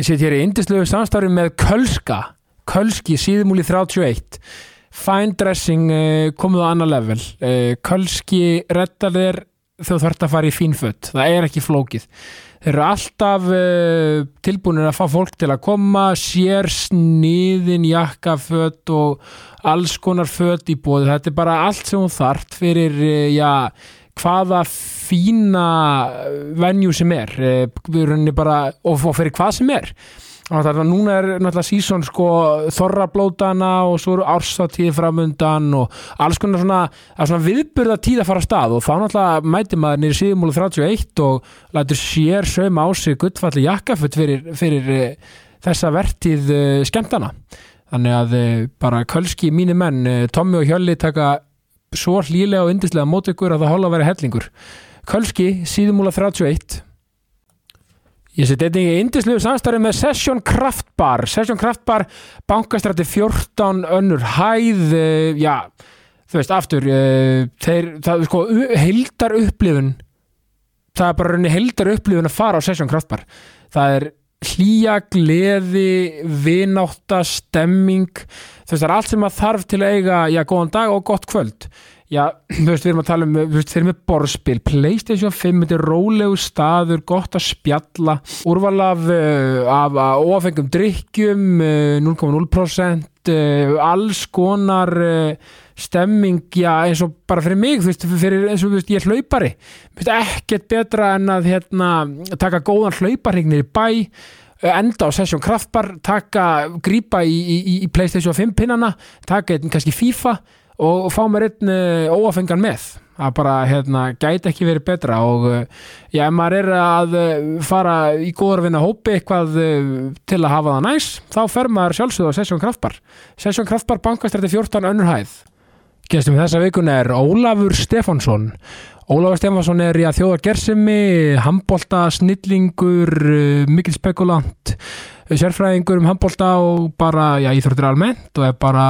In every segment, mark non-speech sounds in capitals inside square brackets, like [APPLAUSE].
Ég set hér í indislegu samstarfi með Kölska Kölski síðumúli 31 Fine dressing uh, komið á annar level. Uh, Kölski reddar þér þegar þú þarft að fara í fínfött það er ekki flókið. Þeir eru alltaf uh, tilbúinir að fá fólk til að koma sér sniðin jakkafött og alls konar fött í bóði þetta er bara allt sem hún þart fyrir uh, já, hvaða fína venju sem er henni bara og, og fyrir hvað sem er Þannig að núna er náttúrulega sísón sko þorrablótana og svo eru ársatíð framundan og alls konar svona, svona viðburða tíð að fara að stað og þá náttúrulega mæti maður nýri síðumúlu 31 og lætur sér sögum á sig guttfalli jakkafutt fyrir, fyrir uh, þessa vertíð uh, skemmtana. Þannig að bara kölski mínir menn, Tommi og Hjölli taka svo hlýlega og yndislega mót ykkur að það hóla að vera hellingur. Kölski síðumúla 31 Ég seti einnig í indislegu samstarfi með Session Craft Bar. Session Craft Bar, bankastrætti 14 önnur hæð uh, já, þú veist, aftur uh, þeir, það er sko heildar upplifun það er bara rauninni heildar upplifun að fara á Session Craft Bar. Það er hlýja, gleði vinátta, stemming. Þú veist, það er allt sem að þarf til að eiga já, góðan dag og gott kvöld. Já, þú veist, við erum að tala um, þú veist, þeir eru með borðspil, Playstation 5, þetta er rólegu staður, gott að spjalla, úrval af, uh, af ofengum drikkjum, uh, 0,0%, uh, alls konar stemming, já, eins og bara fyrir mig, þú veist, fyrir, eins og, þú veist, ég er hlaupari, þú veist, ekkert betra en að, hérna, taka góðan hlauparregnir í bæ, enda á Session Kraftbar, taka, grípa í, í, í Playstation 5 pinnana, taka einn kannski FIFA, og fá mér einn uh, óafengan með. Það bara hérna, gæti ekki verið betra og uh, já, ef maður er að fara í góður vinna hópi eitthvað til að hafa það næs þá fer maður sjálfsögðu á Sessjón Kraftbar. Sessjón Kraftbar bankastrætti 14 önnur gestum þessa vikun er Ólafur Stefánsson Ólafur Stefánsson er í að þjóða gersimi handbólta, snillingur mikil spekulant sérfræðingur um handbólta og bara, já, íþróttir almennt og er bara,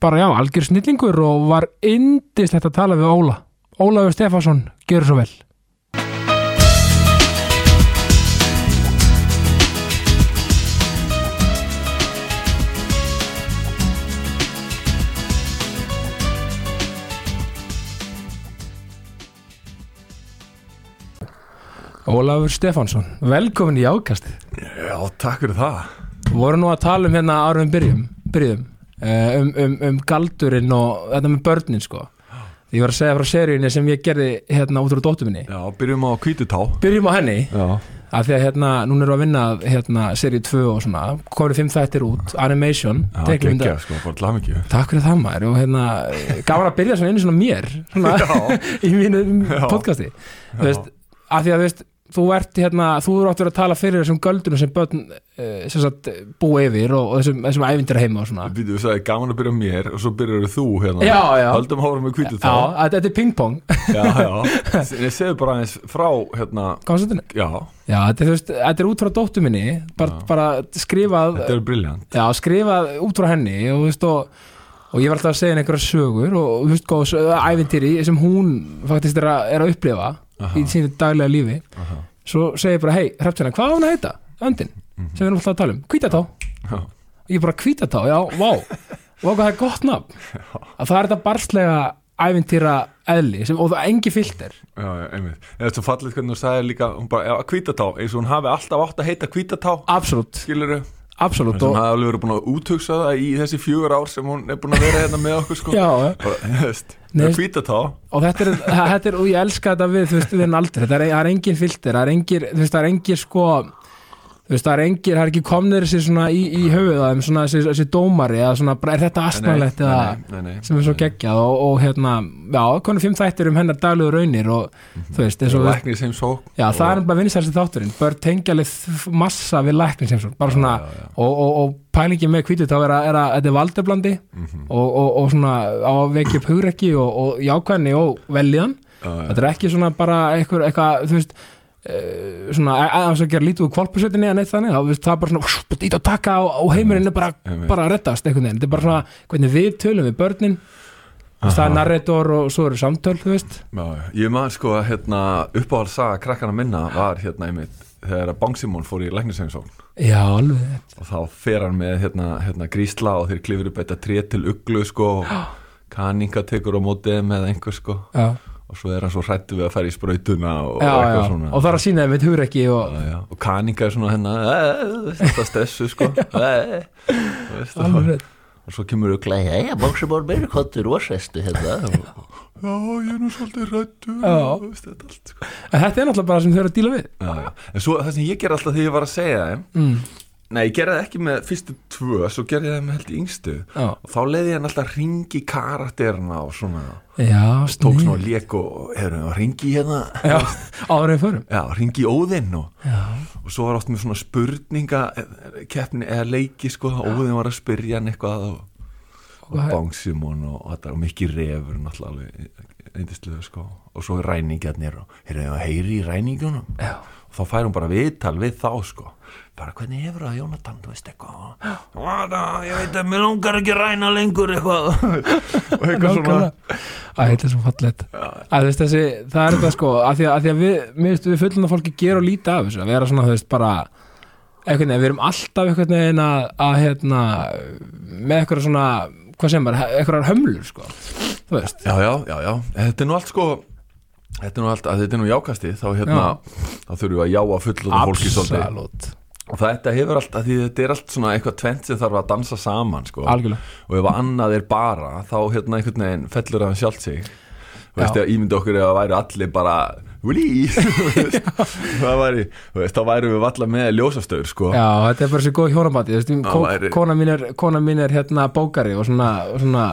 bara, já, algjör snillingur og var indislegt að tala við Óla. Ólafur Stefánsson, gerur svo vel. Ólafur Stefánsson, velkomin í ákastið. Já, takk fyrir það. Voru nú að tala um hérna árum byrjum, byrjum um, um, um galdurinn og þetta með börnin sko. Ég var að segja frá seríunni sem ég gerði hérna út úr dóttu minni. Já, byrjum á kvítutá. Byrjum á henni, Já, af því að hérna, núna við að vinna hérna seríu 2 og svona, komið fimm þættir út, animation, já teiknimynda- geggja, sko. Takk fyrir það maður og hérna, gaman að byrja svona einu svona mér svona, [LAUGHS] [LAUGHS] í mínu Já. podcasti þú veist, af því að þú veist þú ert hérna, þú eru áttur að tala fyrir þessum göldunum sem börn uh, sem sagt, búa yfir og, og þessum, þessum ævindir heima og svona Býtu, þú sagði gaman að byrja mér og svo byrjar þú hérna. Já, já. Höldum ára með kvítutá. Já, að þetta er pingpong Já, já. [LAUGHS] Ég segðu bara aðeins frá, hérna, konceptinu. já, Já, þetta er, veist, þetta er út frá dóttu minni bara, Já. bara skrifað þetta er briljant. já, skrifað út frá henni og, þú veist, og, og ég var alltaf að segja henni einhverja sögur og þú veist, góð, ævintýri sem hún faktist er að, er að upplifa Aha. í sínu daglega lífi Aha. svo segi ég bara, hei, hreppsina, hvað á hún að heita? Öndin, Mhm. sem við erum alltaf að tala um Hvítatá, Já, ég bara hvítatá, já, vá [LAUGHS] og hvað það er gott nafn að það er þetta barslega ævintýra eðli sem, og það er engi filter já, já, einmitt. Er svo fallið hvernig þú sagði líka, hún bara, já, kvítatá, eins og hún hafi alltaf átt að heita kvítatá, absolutt, skilur þau? absolutt Hún og, hafi alveg verið búin að úthugsa það í þessi fjögur ár sem hún er búin að vera hérna með okkur, sko. já, Nei, veist- kvítatá, og þetta er, [LAUGHS] þetta er, og ég elska þetta við, þú veist, við erum aldrei, þetta er, það er engin filter það er engir, þú veist, það er engir sko veist, það er engir, það er ekki komnir sér svona í, í höfuð að þeim svona þessi, þessi dómari eða svona, er þetta astnalegt eða nei, nei, nei, sem er svo geggjað? Og, og hérna, já, konum fimm þættir um hennar daglegu raunir og þú veist, eins og læknir sem já, það er bara vinsælsti þátturinn, bör tengjalið massa við læknins eins og, bara svona já, já. og, og, og pælingi með kvítið þá er að, er að þetta er valdeblandi Mhm. og, og, og svona á að vekja upp hugrekki og, og jákvæðni og veljan þetta er ekki svona bara eitthvað, eitthvað þú veist svona að að gera lítið úr kvolpusettinni eða neitt þannig, þá það er bara svona ít að taka og, og heimurinn er bara, bara að reddast einhvern veginn, þetta er bara svona hvernig við tölum við börnin. Það er narrator og svo eru samtöl þú veist, Já, ég maður sko að hérna, uppáhaldsaga krakkana minna var hérna einmitt þegar að Bang Simon fór í læknisheimsókn. Já, alveg og þá fer hann með hérna, hérna grísla og þeir klifur upp þetta tré til uglu sko og kaninga tekur á mótið með einhver sko. Já, og svo er hann svo hrættu við að fara í sprautuna og, já, og já. eitthvað svona. Og er að sína þeim við hugur ekki og Já, og kaninga er svona hérna "Eh, þetta stressu sko. [LAUGHS] Eh, og, og svo kemur ugla Jæja, Bóksumór meiri kottur og sestu hérna. [LAUGHS] Já, ég er nú svolítið hrættu þetta sko. En þetta er náttúrulega bara sem þau eru að díla við. En svo það sem ég ger alltaf þegar ég var að segja þeim mm. Nei, ég gerði það ekki með fyrstu tvö svo gerði ég það með held í yngstu. Já, og þá leiði ég alltaf ringi karakterina og svona. Já, tók svona lék og ringi hérna. [LAUGHS] En förum. Já, ringi Óðinn og, og svo var oft með svona spurninga eh, keppni eða leiki sko Óðinn var að spyrja hann eitthvað og, og Og- Bangsimon og, og mikið refur náttúrulega eindislega sko. Og svo ræningjarnir og heyrðu að heyri í ræningunum já, og þá fær hún bara viðtal við þá sko. Bara hvernig hefur það Jónatan, þú veist eitthvað? Ég veit að mér langar ekki að ræna lengur eitthvað. [LAUGHS] Og eitthvað svona. Þetta er svo veist þessi, það er þetta sko að því að, því að við, við fullum að fólki gera og líta af þessu, að vera svona, þú veist, bara veginn, við erum alltaf veginn að, að hérna, með eitthvað svona, hvað sem er, eitthvað hömlur, sko, þú veist. Já, já, já, já, þetta er nú allt sko þetta er nú allt, að þetta er nú jákasti þá hérna, þá þurfum við að jáa fullum fólki svolítið. Og þetta hefur allt, að því þetta er allt svona eitthvað tvent sem þarf að dansa saman sko. Algjörlega. Og ef annað er bara þá hérna einhvern veginn fellur það sjálft sig. Þú veist, að ímyndi okkur ef að væri allir bara [LAUGHS] Veist, þá væri við allar með ljósastöður sko. Já, þetta er bara svo góð kó, væri- kona, mín er, kona mín er hérna bókari og svona, svona,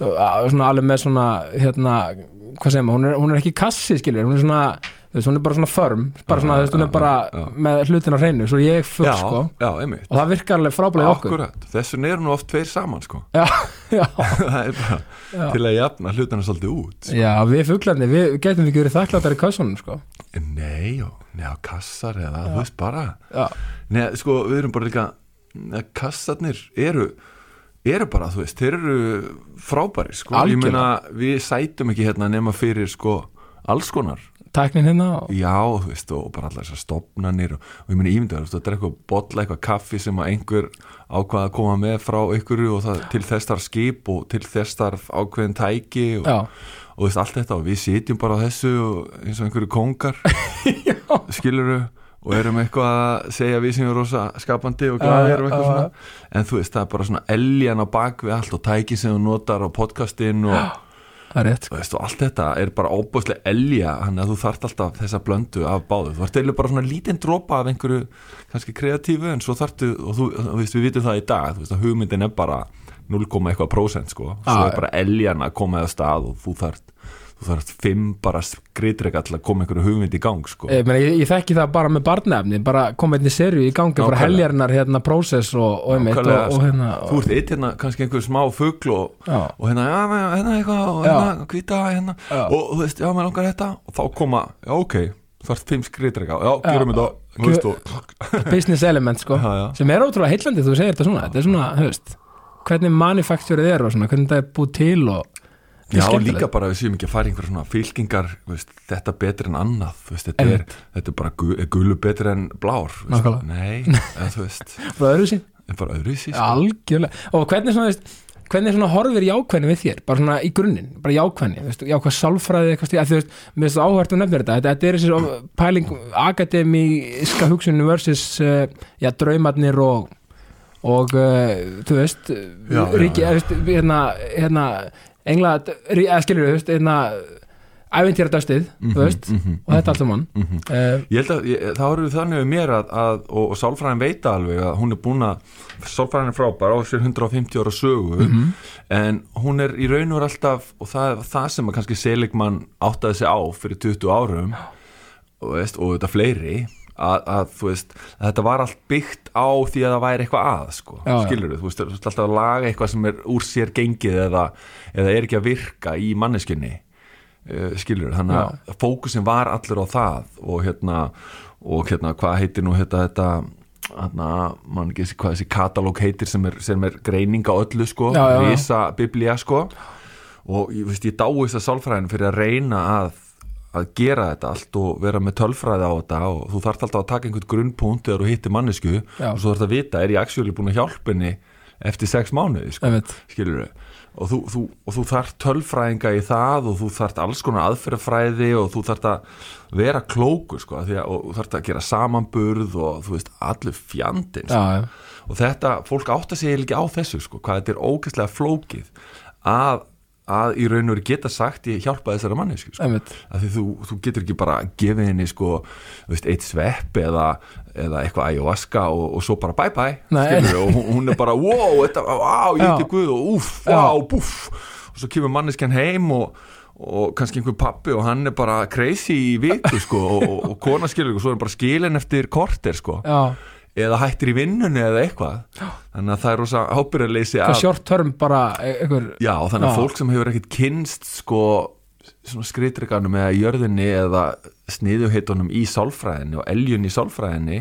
svona alveg með svona, hérna, hvað segir maður, hún er, hún er ekki kassi, skilur, hún er svona, þú veist, hún er bara svona förm, bara svona, þú veist, hún er bara með hlutin á hreinu, svo ég fugg, sko, já, einmitt. Og það virkar alveg frábælega í okkur. Akkurat, þessun eru nú oft tveir saman sko. Já, [LAUGHS] já, það er bara til að jafna hlutana svolítið út sko. já, við fugglarnir, við getum ekki verið þakkláttar í kassunum, sko. Nei, já, neða kassar eða þú veist bara. Nei, sko, við erum bara líka kassarnir eru eru bara, þú veist, þeir eru frábæri, sko, ég Algjörlega. meina við sætum ekki hérna nema fyrir sko alls konar, tæknin hérna og, já, þú veist og bara allar þessar stopnanir og, og ég meina ímyndaður, þú veist, er eitthvað bolla, eitthvað kaffi sem að einhver ákvað að koma með frá einhverju og það, til þess þarf skip og til þess þarf ákveðin tæki og, og þú veist, allt þetta og við sitjum bara á þessu og, eins og einhverju kongar [LAUGHS] skiluru og erum eitthvað að segja við sem erum rosa skapandi og glæðir og eitthvað Já, já, svona. En þú veist, það er bara svona eljan á bak við allt og tæki sem þú notar á podcastin og, [GASPS] rétt, sko. veist, og allt þetta er bara óbúslega elja þannig að þú þarft alltaf þessa blöndu af báðu. Þú ert eiginlega bara svona lítinn dropa af einhverju kannski kreatífu en svo þarftu og þú, veist, við vitum það í dag þú veist, að hugmyndin er bara 0, eitthvað prósent sko, svo er bara eljan að koma eða stað og þú þarft þú þarft fimm bara skritreka til að koma einhverju hugmynd í gang sko Ég, meni, ég, ég þekki það bara með barnefni bara koma einni serju í gangi Nákvæmlega. heljarinnar hérna prósess og, og, einmitt, og, og sko. hérna þú ert eitt hérna kannski einhver smá fugl og, hérna, já, hérna eitthvað og hérna, hvita, hérna Já. og þú veist, já, maður langar þetta og þá koma, já, ok, þú ert fimm skritreka já, gerum Já. þetta, business element sko Já, já. sem er ótrúlega heillandi þú segir þetta svona þetta er svona, veist hvernig manufacturið er og svona, hvernig það er búið til og Já, líka bara við séum ekki að fara í einhver svona fylkingar, veist, þetta betur en annað, veist, þetta er, þetta er bara gu, er gulu betur en blár, veist, nei, [LAUGHS] eða, þú veist, frá öðru sín, bara öðruvísi, sko. algjörlega. Og hvernig svona, veist, hvernig svona horfir jákvæðni við þér, bara svona í grunninn bara jákvæðni, veist, jákvæð sálfræði eitthvað stíð, að þú veist, mér finnst það áhvert að nefna þetta. Þetta, þetta er þessi pæling akademíska hugsunni versus uh, já, draumarnir og og uh, þú veist Já, ríki, já, já. veist, hérna, hérna engla, eða skilur þú veist, hérna ævintýradöstið, Mhm, þú veist mhm, og þetta allt um hann mhm. uh, Ég held að ég, það eru þannig við mér að, að og, og sálfræðin veita alveg að hún er búin að sálfræðin er frábær á sér 150 ára sögu Mhm. en hún er í raun og alltaf og það er það sem að kannski Seligman áttaði sig á fyrir 20 árum og, veist, og þetta fleiri að, að þú veist að þetta var allt byggt á því að það væri eitthvað að sko, Já, já. skilur þú þú veist alltaf að laga eitthvað sem er úr sér gengið eða, eða er ekki að virka í manneskunni uh, skilur, þannig að fókusin var allur á það og hérna og hérna, hvað heitir nú þetta, þetta hérna, mann ekki hvað þessi katalóg heitir sem er, sem er greining á öllu sko, Já, já, já. risa biblía sko og ég, veist, ég dáist að sálfræðin fyrir að reyna að að gera þetta allt og vera með tölfræði á þetta og þú þarft alltaf að taka einhvern grunnpunkt þegar þú hittir mannesku Já. og svo þarft að vita, er ég actually búin að hjálpa henni eftir sex mánuði, sko, skilur og þú, þú, og þú þarft tölfræðinga í það og þú þarft alls konar aðferðafræði og þú þarft að vera klókur sko, að, og þú þarft að gera samanburð og þú veist, allur fjandinn sko. og þetta, fólk átta sig eiginlega ekki á þessu sko, hvað þetta er ógeðslega flókið að, að í raun og veru geta sagt ég hjálpa þessara mannesku sko. að þú, þú getur ekki bara gefið henni sko, veist, eitt svepp eða, eða eitthvað ayahuasca og, og svo bara bye bye Nei. skilurðu, og hún- er bara wow, þetta, á, ég Já. heiti Guð og Já. wow, búff og svo kemur manneskjan heim og, og kannski einhver pappi og hann er bara crazy í viku sko og, og kona skilur og svo er hann bara skilin eftir korter sko já, eða hættir í vinnunni eða eitthvað. Þannig að það er rosa ábyrðarleysi term bara e- einhver, Já, þannig að Já. fólk sem hefur ekkert kynst sko skritrikanum eða jörðinni eða sniðuheitunum í sálfræðinni og eljun í sálfræðinni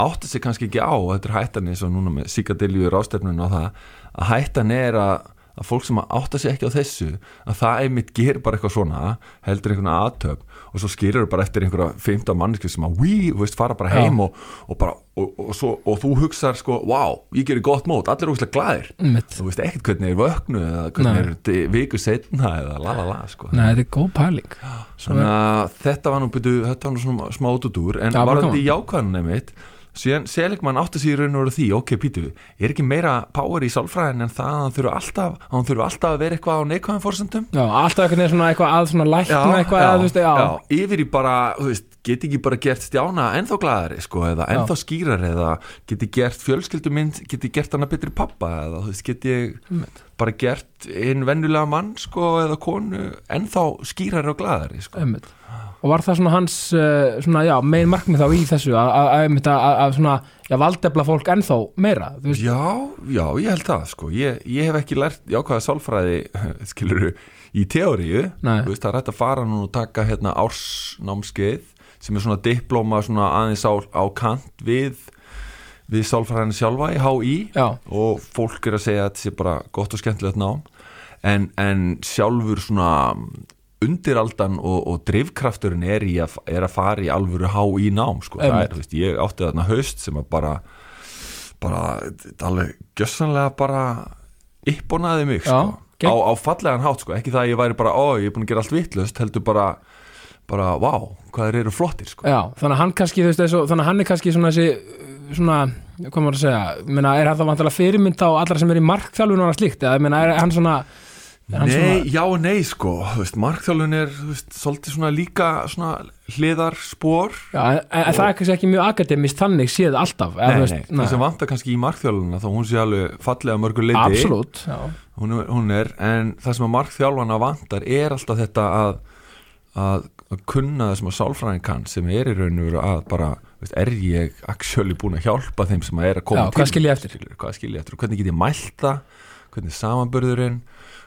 átti sig kannski ekki á og þetta er hættan eins og núna með síkadilju rástefnun og það að hættan er að, að fólk sem átta sig ekki á þessu að það einmitt gerir bara eitthvað svona heldur einhvern aðtöp og svo skýrir bara eftir einhverja 15 manneski sem að we, þú veist, fara bara heim og, og, bara, og, og, svo, og þú hugsar sko, wow, ég gerir gott mót, allir er úrslega glæðir einmitt. Þú veist ekkert hvernig er vöknu eða hvernig er viku setna eða la la la sko. Nei, þetta er góð pæling. Svona þetta var nú byrju, þetta var nú svona smá útúr en Já, var þetta í jákvæðanum mitt síðan Seligman átti sér raun og veru því ok Pítu, er ekki meira power í sálfræðin en það að hann þurfa alltaf að hann alltaf að vera eitthvað á neikvæðan fórsendum Já, alltaf veginn svona eitthvað að svona lækna eitthvað já, að, þú veist, já, já, yfir í bara þú veist, geti ekki bara gert stjána ennþá glæðari sko, eða ennþá skýrari eða geti gert fjölskyldumynd geti gert hana betri pappa eða þú veist, geti Einmitt. bara gert einn venjulega mann sko, eða konu ennþá skýrari og glæðari sko. einmitt og var það svona hans uh, svona, já, megin markmið þá í þessu að, svona, já, valdefla fólk ennþá meira, Já, já, ég held það sko. ég, ég hef ekki lært jákvæða sálfræði [LAUGHS] skiluru í teóriu. Þú veist, það er hægt að fara nú og taka hérna ársnámskeið sem er svona diplóma svona aðeins á, á kant við við sálfræðinu sjálfa í HÍ og fólk er að segja að þetta sé bara gott og skemmtilegt nám. En, en sjálfur svona undiraldan og, og drifkrafturinn er, í er að fara í alvöru HÍ nám sko. er, veist, ég átti þarna haust sem að bara bara, alveg gjössanlega bara ypponaði mig Já, sko. gegn- á, á fallegan hátt sko. ekki það að ég væri bara, ó, ég er búin að gera allt vittlust heldur bara, bara, vá hvað þeir eru flottir sko. já, þannig að hann kannski þú veist, þessu, þannig að hann er kannski svona þessi svona, hvað maður að segja meina, er hann þá vantilega fyrirmynd á allra sem er í markþjálfun og slíkt, eða meina, er hann svona Nei, svona, já og nei sko. Veist, markþjálfun er veist, svolítið svona líka svona hliðarspor. Já, en, en það er kannski ekki mjög akademist þannig séð alltaf Nei, þú nei, veist, það sem vantar kannski í markþjálfunna þá hún sé alveg fallega mörgur leiti absolutt, já, hún hún er, en það sem að markþjálfana vantar er alltaf þetta að, að, að kunna það sem að sálfræðin kann sem er í raun og veru að bara veist, er ég actually búin að hjálpa þeim sem að er að koma Já, hvað skil ég eftir? hvað skil ég eftir? Og hvernig get ég mælt það? Hvernig er samanbörðurinn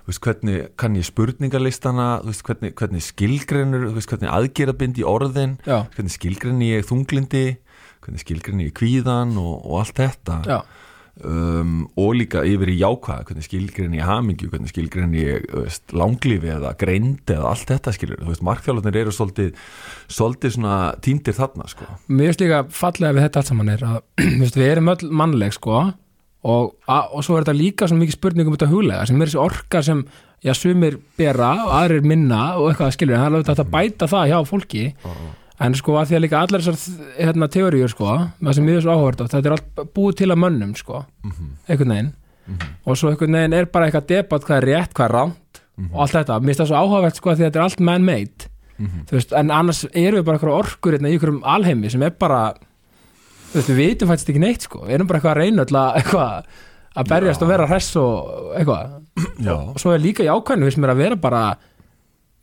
veist, hvernig kann ég spurningarlistana veist, hvernig, hvernig veist, hvernig aðgerðabind í orðin? Já, hvernig skilgreini ég þunglindi hvernig skilgreini ég kvíðan og, og allt þetta? Um, og líka yfir í jákvæða hvernig skilgrein ég hamingju, hvernig skilgrein ég langlífi eða greind eða allt þetta skilur, markþjálfarnir eru svolítið, svolítið týndir þarna sko. mér finnst líka fallega við þetta allt saman er að [CLEARS THROAT] við erum öll mannleg sko og, og svo er þetta líka svo mikið spurning um þetta huglega sem er þessi orka sem já, sumir bera og aðrir minna og eitthvað skilur, en það er alveg hægt að bæta það hjá fólki. En sko að því að líka allar þessar hérna, teóriur sko, það sem við erum svo áhverð þetta er allt búið til að mönnum sko einhvern veginn. Og svo einhvern veginn er bara eitthvað debatt hvað er rétt, hvað er ránt og allt þetta, mér finnst það svo áhugavert sko að því að þetta er allt man-made. Þú veist, en annars erum við bara orkur hérna, í einhverjum alheimi sem er bara við vitum fættist ekki neitt sko. Við erum bara eitthvað að reyna eitthvað að berjast Já. og vera hress og eitthvað. Já. og svo er líka jákvæðinu finnst mér að vera bara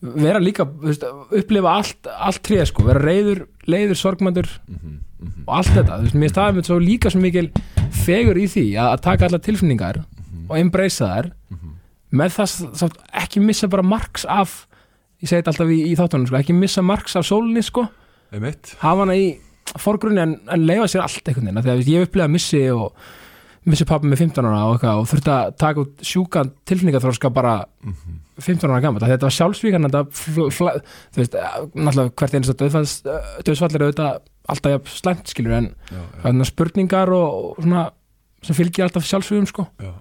vera líka, veist, upplifa allt, allt tré sko, vera reyður, leiður sorgmændur og allt þetta. Veist, mér staðum þetta svo líka svo mikil fegur í því að, að taka allar tilfinningar og embracea þær með það samt ekki missa bara marks af ég segi þetta alltaf í, í þáttunum sko, ekki missa marks af sólinni sko. Hafa hana í forgrunni en, en leifa sér allt einhvern veginn að veist, ég hef upplegað missi og missi pappi með 15 ára og, og þurfti að taka út sjúkan tilfinningaþróska bara 15 ára gammal þetta var sjálfsvíkan eh, náttúrulega hvert einasta döðfalls döðsfall er auðvitað alltaf slæmt skilur en já, já, að spurningar og, og svona sem fylgir alltaf sjálfsvíðum sko. Já,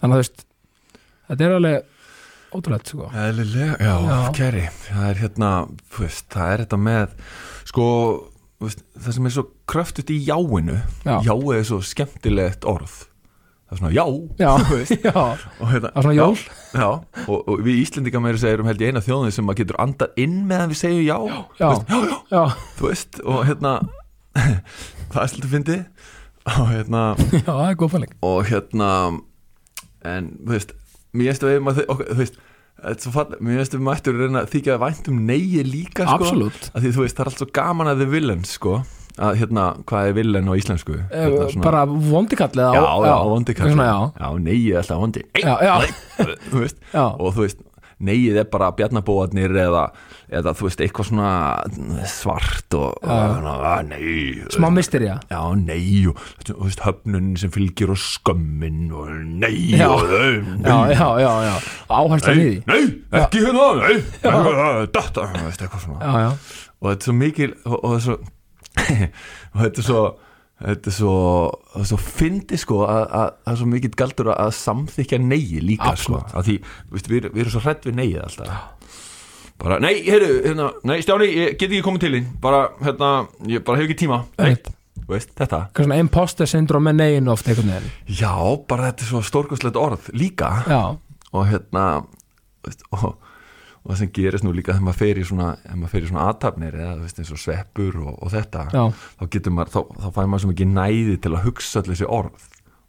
þannig að þú veist, þetta er alveg ótrúlegt sko. Já, kæri það er hérna, þú veist, það er þetta með sko, veist, það sem er svo kröftut í jáinu Já. já er svo skemmtilegt orð. Það er svona já, já, [LAUGHS] já, og hérna, það er svona jól. já, og, og við Íslendingar meira segjum held ég eina þjóðin sem maður getur andað inn meðan við segjum já, Þú veist, veist, og hérna [LAUGHS] það er svolítið fyndið. Og hérna [LAUGHS] er og hérna en þú veist mér finnst við maður þú veist mér finnst mættur reyna að þykja vænt um neyji líka sko. Að því veist það er allt svo gaman að þið villen sko. Að hérna hvað er villen á íslensku? Eh, hérna, svona- bara vondikallið já, já, vondi kall svona, já, já, neyji er alltaf vondi. [LAUGHS] Og þú veist neyið er bara bjarnabóðarnir eða, eða þú veist eitthvað svona svart og, og að, nei smá mysterja Já, nei og þú veist, höfnun sem fylgir og skömmin og nei Já. og nei, já, já, já, já, áhersla nei, nýði nei, ekki hérna, nei, þetta, eitthvað svona. Já, já, og þetta er svo mikil og, og, það er svo, og þetta er svo þetta er svo, er svo fyndi sko að, að, að það er svo mikill galdur að, samþykja neigi líka Absolutt. sko að því, veist, við, við erum svo hrætt við neigið alltaf. Bara, nei, heyrðu, hérna, nei, Stjáni, ég get ekki komið til þín. Bara, hérna, ég bara hef ekki tíma. Nei, Einmitt. þú veist, þetta. Hvað svona imposter syndrom með negin oft einhvern veginn. Já, bara þetta er svo stórkostlegt orð líka. Já, og hérna veist, og, og það sem gerist nú líka þegar maður fer í svona, svona aðtapnir eða þú veist eins og sveppur og, og þetta já, þá getur maður, þá, þá fær maður svo mikið næði til að hugsa allir þessi orð.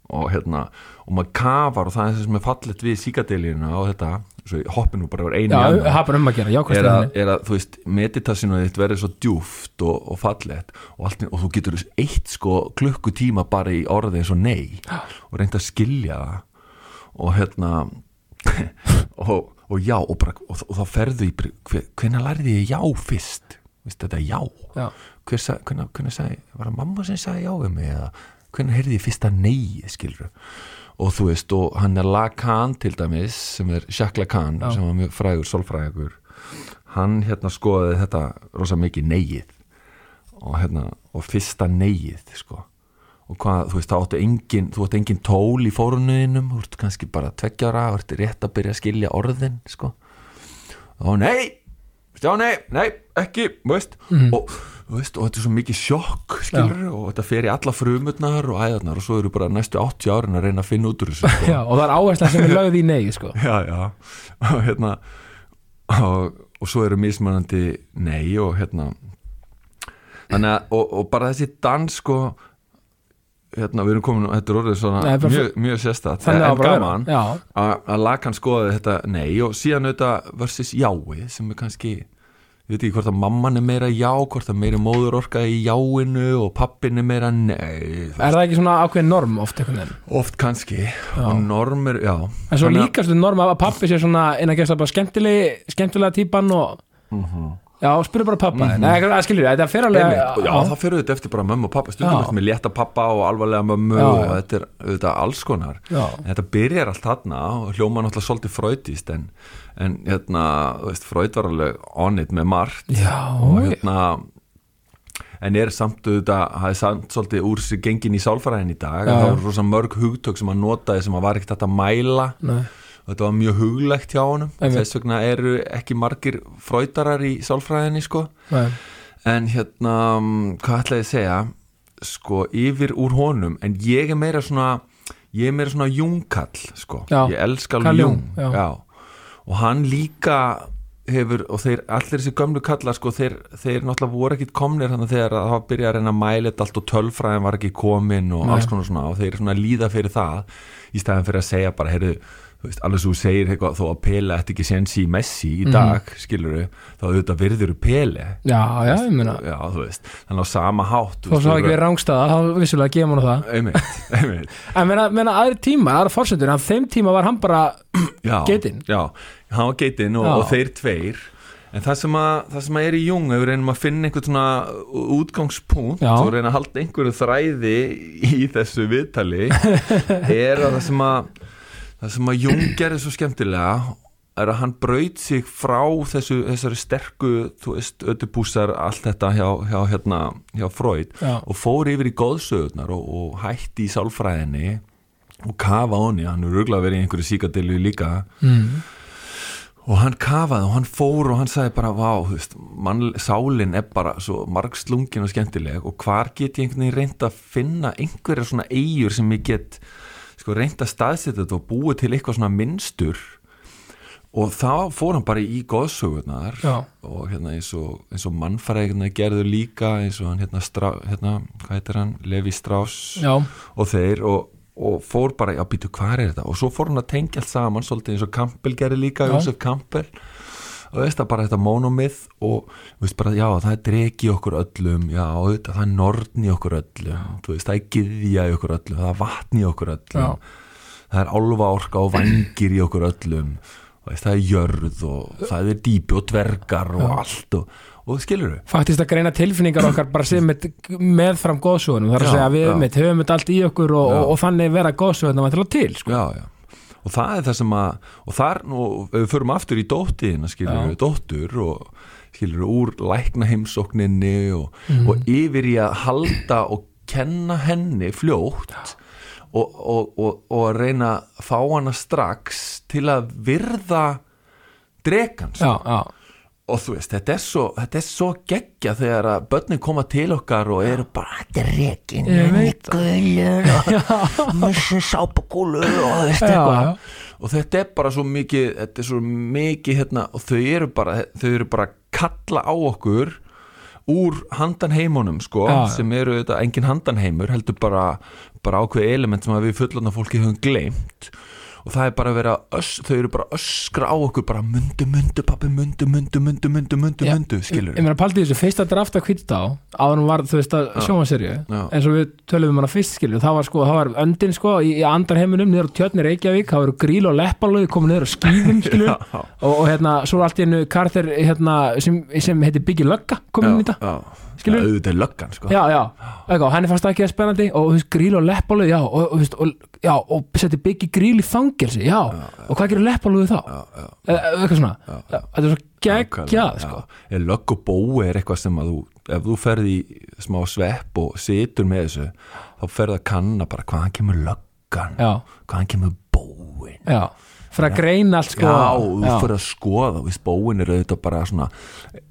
Og hérna, og maður kafar og það er það sem er fallet við síkadelíuna og þetta, svo ég hoppi nú bara yfir einu já, í annað hafður um að gera, já, hvað er er að þú veist, meditasinu þitt verður svo djúft og, og fallegt og, allt, og þú getur eitt sko klukkutíma bara í orði eins og nei og reynda að skilja það. Og hérna [LAUGHS] og, og já og, bara, og, og þá ferðu í hver, hvenær lærði ég já fyrst? Vist, þetta er já. Já, sa- hvenær, hvenær sagði, var það mamma sem sagði já við mig eða hvenær heyrði ég fyrsta nei skilur og þú veist og hann er Lacan til dæmis sem er Jacques Lacan Já. sem var mjög frægur, sólfrægur hann hérna skoði þetta rosa mikið neið og hérna og fyrsta neið sko og hvað, þú veist, þá áttu engin þú áttu engin tól í fórunuðinum þú ert kannski bara tveggjara, þú ert rétt að byrja að skilja orðin, sko. Og nei, Stjáni, nei, ekki, þú veist. Og, þú veist, og þetta er svo mikið sjokk skilur, og þetta fer í alla frumurnar og æðarnar og svo eru bara næstu 80 árin að reyna að finna út úr þessu sko. [LAUGHS] já, og það er áhersla sem er lögð í nei sko. [LAUGHS] já, já. Og hérna og, og svo eru mismunandi nei og hérna. Þannig að, og, og bara þessi dans sko hérna, við erum komin, þetta er orðið svona Nei, bara- mjög, mjög sérstætt, en að bara gaman já, að að Lakan skoði þetta nei og síðan auðvitað versus jái sem er kannski ég veit ekki hvort að mamman er meira já hvort að meira móður orka í jáinu og pappin er meira nei er það ekki svona ákveðin norm oft einhvern veginn? Oft kannski. Og normir, já. En svo að- líkastu norm að pappi sé svona innan gæsla bara skemmtileg, skemmtilega típan og já, spyrir bara pappa mm -hmm. nei, það skilur ég, þetta fer alveg já, það fyrir auðvitað eftir bara mömmu og pappa stundum eftir með létta pappa og alvarlega mömmu Já, og já. þetta er auðvitað alls konar. Þetta byrjar allt þarna og hljóma náttúrulega svolítið fröydist en, en hérna, þú veist, fröyd var alveg on it með margt. Já, og hérna en er samt auðvitað, það er samt svolítið úr gengin í sálfræðin í dag já. var rosa mörg hugtök sem hann notaði sem hann var ekkert að mæla. Nei. Þetta var mjög huglegt hjá honum Einmitt. þess vegna eru ekki margir fröydarar í sálfræðinni sko Nei. en hérna, mm, hvað ætlaði ég að segja sko, yfir úr honum en ég er meira svona ég er meira svona jungkall sko. Já. ég elska Carl alveg Jung, jung já. og hann líka hefur, og þeir, allir þessi gömlu kallar sko, þeir, þeir náttúrulega voru ekkit komnir þannig þegar það var að byrja að reyna að mæla þetta allt og tölfræðin var ekki komin og Nei. alls konar svona og þeir svona líða fyrir það í staðan fyrir að segja bara, heyrðu veist, alveg svo segir eitthvað, þó að Pele ætti ekki sensi í Messi í dag, mm. skilur þá auðvitað virður Pele já, já, ég meina já, þú veist, þannig á sama hátt þó svo ekki verið rángstæða, þá vissulega gefum hann það einmitt, [LAUGHS] einmitt en meina, meina aðri tíma, aðra fórsendur en þeim tíma var hann bara já, Geitinn? já, hann var geitinn og, og þeir tveir En það sem, að, það sem að er í Jung ef við reynum að finna einhvern svona útgangspunkt Já. og reyna að halda einhverju þræði í þessu viðtali [LAUGHS] er að það sem að það sem að Jung gerði svo skemmtilega er að hann braut sig frá þessu, þessari sterku ödupúsar, allt þetta hjá, hjá, hérna, hjá Freud Já. og fór yfir í góðsögurnar og, og hætti í sálfræðinni og kafa honni, hann er ruglega verið í einhverju síkadilju líka mm. og hann kafaði og hann fór og hann sagði bara vá, þú veist, mann, sálin er bara svo margslungin og skemmtileg og hvar get ég einhvern veginn reynd að finna einhverja svona eigur sem ég get sko reynd að staðsetja þetta og búið til eitthvað svona minnstur og þá fór hann bara í góðsögurnar Já. og hérna eins og, eins og mannfæræðina gerðu líka eins og hann hérna, strá, hérna hvað heitir hann, Levi Strauss Já, og þeir og, og fór bara, já býtu hvað er þetta? Og svo fór hann að tengja allt saman svolítið eins og Campbell gerði líka, Já. Joseph Campbell og veist það bara þetta monomið og veist bara, já það er dregi okkur öllum já, auðvitað, það er norn í okkur öllum þú veist, það er gyðja í okkur öllum það er vatn í okkur öllum Já. það er álfa orka og vangir í okkur öllum veist, það er jörð og það er dýpi og dvergar og allt og, og skilur við faktist að greina tilfinningar [COUGHS] okkar bara sem með, með fram góðsögunum þar að Já, segja að við já. mitt höfum þetta allt í okkur og, Já. og, og þannig vera góðsögunum að til sko. já, já og það er það sem að og þar nú, ef við förum aftur í dóttiðina skilur við, dóttur og skilur við úr lækna heimsókninni og, Mhm. og yfir í að halda og kenna henni fljótt og, og, og, og að reyna að fá hana strax til að virða drekans já, já, og þú veist, þetta er svo, þetta er svo geggja þegar að börnin koma til okkar og eru bara, þetta er veit Gullur og [LAUGHS] missi sápakúlur og já, eitthvað já. og þetta er bara svo mikið þetta er svo mikið hérna og þau eru bara, þau eru bara kalla á okkur úr handanheimunum sko, Já. sem eru þetta engin handanheimur, heldur bara bara ákveð element sem við fullanda fólki höfum gleymt og það er bara að vera öss, þau eru bara að öskra á okkur bara mundu, mundu, pappi, mundu, mundu, mundu, mundu, mundu, mundu, skilur Ég meina paldi þessu fyrsta draft að hvita á áður hún var þú veist að sjónvaserju Já. eins og við tölum um hana fyrst skilju það var sko, það var öndin sko í, í andar heiminum niður á tjörni Reykjavík, það voru gríl og leppalögi komið niður á skýðum [LAUGHS] skilju Já. og, og hérna, svo er allt í hennu karþir hérna, sem, sem heitir Biggie Lögga komin inn í þetta Skilur? Já, auðvitað löggan sko. Já, já, eitthvað, henni fannst það ekki að spennandi og þú veist, gríl og leppalögi, já og, og, og, já, og setti Biggie gríl í fangelsi já, og hvað gerir leppalögi þá? Já, já. Eitthvað svona, Já, þetta er svo geggjað sko. er lögg og bói er eitthvað sem að þú ef þú ferð í smá svepp og situr með þessu þá ferð að kanna bara hvaðan kemur löggan já, hvaðan kemur bóin. Já, fyrir að greina allt sko, já, og þú fyrir að skoða þú veist, bóin er auðvitað bara svona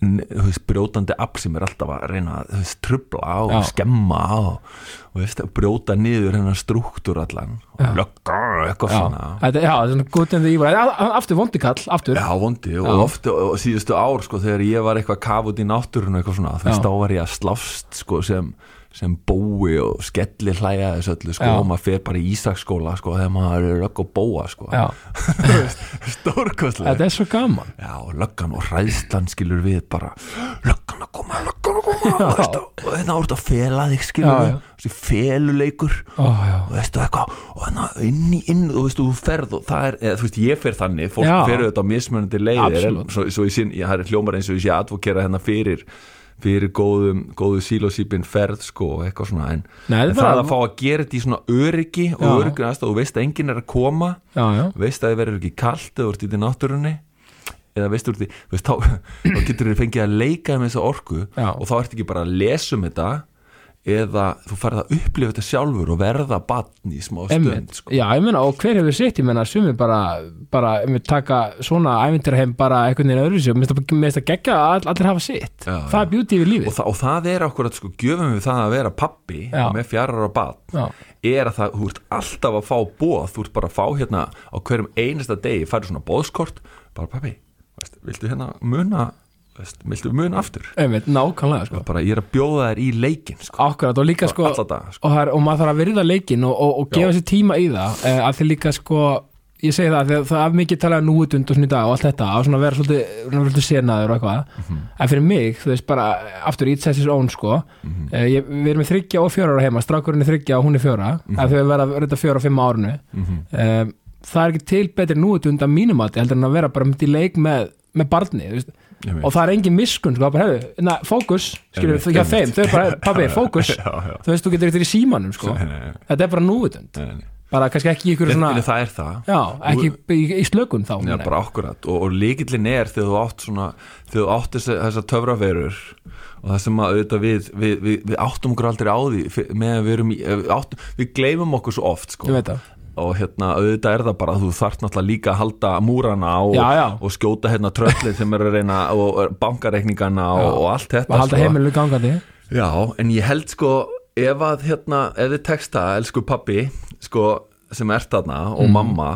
þú veist, brjótandi afl sem er alltaf að reyna að þú veist, trubla og Já. skemma og, og veist, brjóta niður hennar struktúr allan. Og lögga, eitthvað já, svona. Þetta, já, þetta er svona good and the evil A- a- aftur aftur. Já, vondi og Já. oft og síðustu ár sko þegar ég var eitthvað kaf út í náttúrun eitthvað svona, þú veist, þá var ég að slást sko sem, sem bói og skelli hlæja þessu öllu sko Já. og maður fer bara í Ísaksskóla sko þegar maður er lögg og bóa sko. Já, [LAUGHS] stórkostlega þetta er svo gaman. Já, löggan og hræðslan skilur við bara löggan að koma, löggan að koma og þetta voru að fela þig skilur Já, við, já. þessi feluleikur já, og veistu eitthvað og þannig inn í inn og veistu þú ferð og það er, eða, þú veist ég fer þannig fólk Já. fer auðvitað á mismunandi leiðir en svo, svo ég sín, ég har hljómar eins og ég sé advokera hérna fyrir fyrir góðum, góðu sílósýpin ferð sko og eitthvað svona en, Nei, en það að fá að gera þetta í svona öryggi og öryggi aðstæð og veist að enginn er að koma já, já, veist að þið verður ekki kalt eða ert í náttúrunni eða veistu úr því veist, þá, [COUGHS] þá getur þið fengið að leika með þessa orku Já. og þá ert ekki bara að lesa um þetta eða þú farið að upplifa þetta sjálfur og verða batn í smá stund sko. já, ég meina, og hver hefur sitt, ég meina sumi bara, bara, einmitt taka svona ævintir heim bara einhvern veginn öðru sér mér finnst að gegja að all, allir hafa sitt. Já, það er beauty við og, lífið það, og það er okkur að sko gjöfum við það að vera pappi með fjarar á batn er að það, þú ert alltaf að fá bóð þú ert bara að fá hérna á hverjum einasta degi færið svona bóðskort bara pappi, viltu hérna muna viltu muna aftur einmitt, nákvæmlega sko. bara ég er að bjóða þær í leikin sko. Akkurat og líka sko, daga, sko. og, er, og maður þarf að virða leikin og, og, og gefa sér tíma í það eh, að því líka sko ég segi það, að það er mikið talað núutund og í dag og allt þetta, að svona vera svolítið, senaður og eitthvað, Mhm. en fyrir mig þú veist bara, aftur each has his own sko Mhm. eh, ég, við erum með þryggja og fjóra ára heima, strákurinn er þryggja og hún er fjóra Mhm. að þau verða reynda fjóra og fimm árunu eh, það er ekki til betri núutund að mínum að heldur en að vera bara myndi í leik með, með barni, þú veist. Og það er engin miskun, sko, bara hefðu, na, fókus skilur þú hjá þeim, þau bara, [LAUGHS] pabbi, fókus. Já, já. þú veist, þú getur eftir í símanum, sko. Nei, nei, nei, þetta er bara núvitund, nei, nei. bara kannski ekki ykkur svona, það er það? Já, ekki í, í slökun þá, Já, bara akkurat. Og, og líkillin er þegar þú átt svona þegar þú átt þessa, þessa töfraverur og það sem að auðvitað við við, við, við áttum okkur aldrei á því meðan við erum í, við, áttum, við gleymum okkur svo oft sko. Og hérna auðvitað er það bara að þú þarft náttúrulega líka að halda múrana og, Já, já. og skjóta hérna tröllið sem er að reyna og bankareikningana og, og allt þetta að halda sko. heimilu gangandi Já, en ég held sko ef að hérna, ef þið texta elsku pappi, sko sem ert þarna og mamma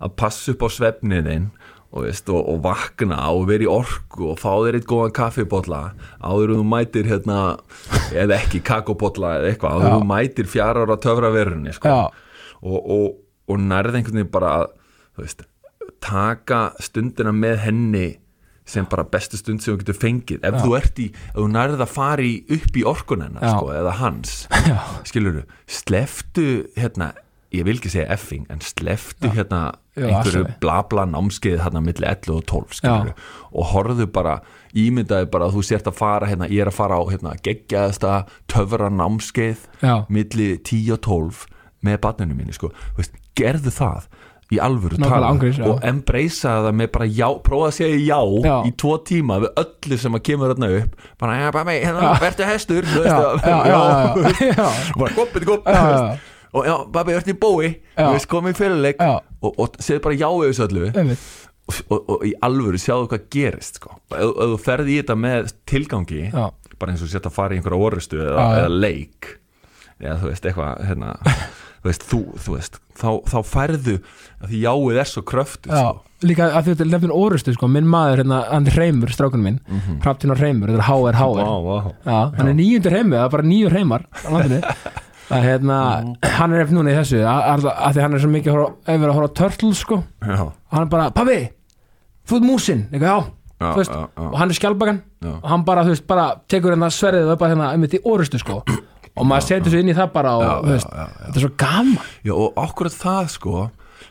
að passa upp á svefniðin og, og, og vakna og vera í orku og fá þér eitt góðan kaffibotla áður þú mætir hérna eða ekki kakobotla eða eitthvað áður þú mætir fjara ára töfraverunni sko. Já. Og, og, og nærði einhvern veginn bara að þú veist, taka stundina með henni sem bara bestu stund sem þú getur fengið. Ef þú ert í, ef þú nærði að fara í upp í orkun hennar Já. sko, eða hans já, skilur sleftu hérna ég vil ekki segja effing, en sleftu hérna Já, einhverju afsakið. bla bla námskeið hérna milli 11 og 12 skilur og horfðu bara, ímyndaði bara að þú sért að fara hérna, ég er að fara á hérna geggjaðasta töfra námskeið já, milli 10 og 12 með barninu mínu sko, veist, gerðu það. Í alvöru tala já. og embracea það með bara já, prófa að segja já, Já. í tvo tíma við öllu sem að kemur þarna upp. Bara, já, bara, hérna, verður hestur og bara goppið, gopp Já, já. og já, babi, verður í bói? Komið í fyrirleik. Og, og segðu bara já við þessu öllu. Og, og, og í alvöru sjáðu hvað gerist sko. ef þú ferði í þetta með tilgangi Já. bara eins og setja að fara í einhverja orustu eða, eða leik. Eða þú veist, eitthvað hérna, [LAUGHS] þú veist, þú, þú veist þá, þá færðu að því jáið er svo kröftu Já, sko. líka að þú veit, lefðin orustu sko, minn maður, hérna, hann er Reymur, strákunum minn. Mm -hmm. Hrafntinn og Reymur, þetta er HR, HR Vá, vá. Já, hann er nýjundur heimur, það er bara nýjur á landinu. [LAUGHS] Að hérna, hann er eftir núna í þessu að, að, að því hann er svo mikið að hefur að horfa á Turtles sko, Já, hann er bara, pabbi þú ert músin, eitthvað, já, Já, veist, já, já. og hann er skjálpakan Já. og hann bara, veist, bara tekur hérna sverðið er bara hérna, einmitt í orustu sko og maður setur svo inn í það bara og, Já, veist, já, já, þetta er svo gaman. Já, og okkur það sko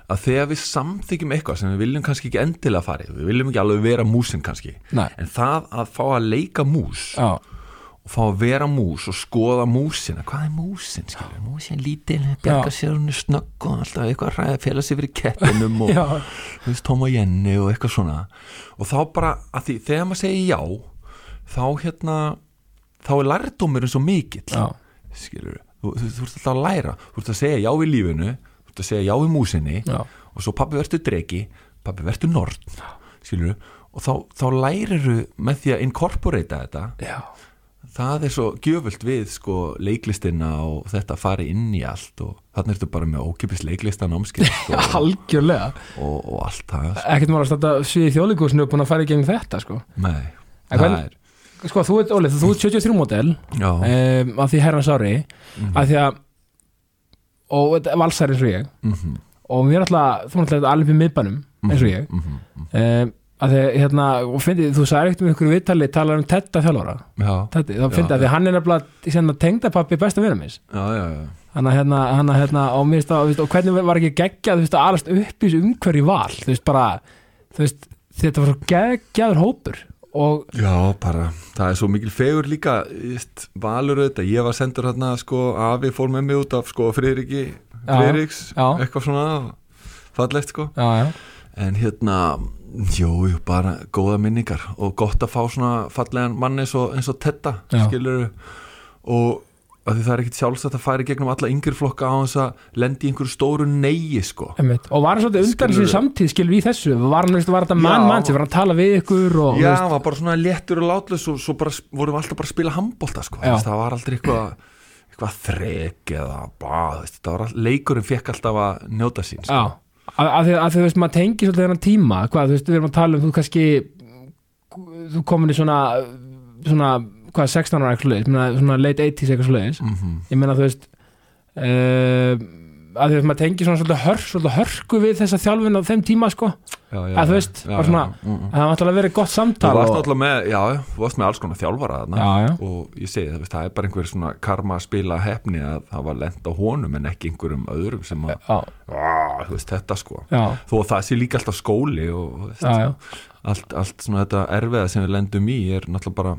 að þegar við samþykjum eitthvað sem við viljum kannski ekki endilega fara í, við viljum ekki alveg vera músin kannski, Nei. en það að fá að leika mús og fá að vera mús og skoða músina hvað er músin, skilur, músin lítil bjarga sér hún snögg og alltaf eitthvað ræða fela sér fyrir kettinum og [LAUGHS] þú veist, og Jenny og eitthvað svona. Og þá bara, að því, þegar maður segir já þá hérna þá er lærdómurinn svo mikill skilur, þú, þú, þú ert alltaf að læra. Þú ert að segja já í lífinu þú ert að segja já í músinni já, og svo pappi verður dregi, pappi verður nord skilur, og þá, þá læriru með því að incorporata þetta. Já. það er svo gjöfult við sko leiklistina og þetta fari inn í allt og þannig ertu bara með ókipis leiklistan ámskið [LAUGHS] sko, algjörlega. og, og allt það sko. ekkert maður að starta sviði þjóðlíkusinu búin að fara í gegnum þetta sko. Nei, En hvern- sko þú ert, Óli, þú ert 73 model Já, um, af því herrans ári af því að og þetta er valsar eins og ég. Mhm, og mér er alltaf, þú er alltaf alveg miðbænum eins og ég. mhm, mhm. um, að því hérna, og fyndi, þú sagði ekkert um ykkur viðtali, talar um Tetta þjálfara. Já, Teddi, þá fyndi Já, að því hann er nefnilega hérna, tengdapappi besta já, já. hann að hérna, hann að hérna og, að, þú veist, og hvernig var ekki geggjað þú veist, að alast upp í þessu umhverju val þú veist, bara, þú veist þetta var svo geggjaður hópur. og Já, bara, það er svo mikil fegur líka, íst, valur auðvitað, ég var sendur hérna, sko, afi fór með mig út af, sko, Friðriks, já. eitthvað svona, fallegt, sko, já, já, en hérna, jú, jú, bara góða minningar og gott að fá svona fallegan mann eins og, eins og Tetta, skilur og að því það er ekkit sjálfsagt að í gegnum alla yngri flokka á þess að lendi í einhverju stóru neyi, sko. einmitt. og var hann svolítið undan sér samtíð skilur í þessu, var hann, veist, var þetta mann Já. mann sem var að tala við ykkur og, Já, hann var bara svona léttur og látlös og svo bara vorum við alltaf bara að spila handbolta sko. Já. Veist, það var aldrei eitthvað eitthvað þrek eða veist, það var all, leikurinn fekk alltaf að njóta sín já, sko. að, að, því, að þú veist, maður tengi svolítið þennan tíma, hvað, þú veist, við erum að tala um þú kannski, þú komin í svona svona, hvað, 16 ára eitthvað leiðis, svona late 80s eitthvað leiðis mm ég meina þú veist uh, að því að maður tengi svona svolítið, hör, svolítið hörku við þessa þjálfin á þeim tíma sko. Já, já, Að þú veist, já, svona- mm, mm. að það var alltaf verið gott Þú samtal varst og, alltaf með, já, þú varst með alls konar þjálfara og ég segi það, veist, það er bara einhver svona karma spila hefni að það var lent á honum en ekki einhverjum öðrum sem að "Ah, þú veist, þetta sko. Þó að það sé líka alltaf skóli og þú veist, allt, allt svona þetta erfiða sem við lendum í er náttúrulega bara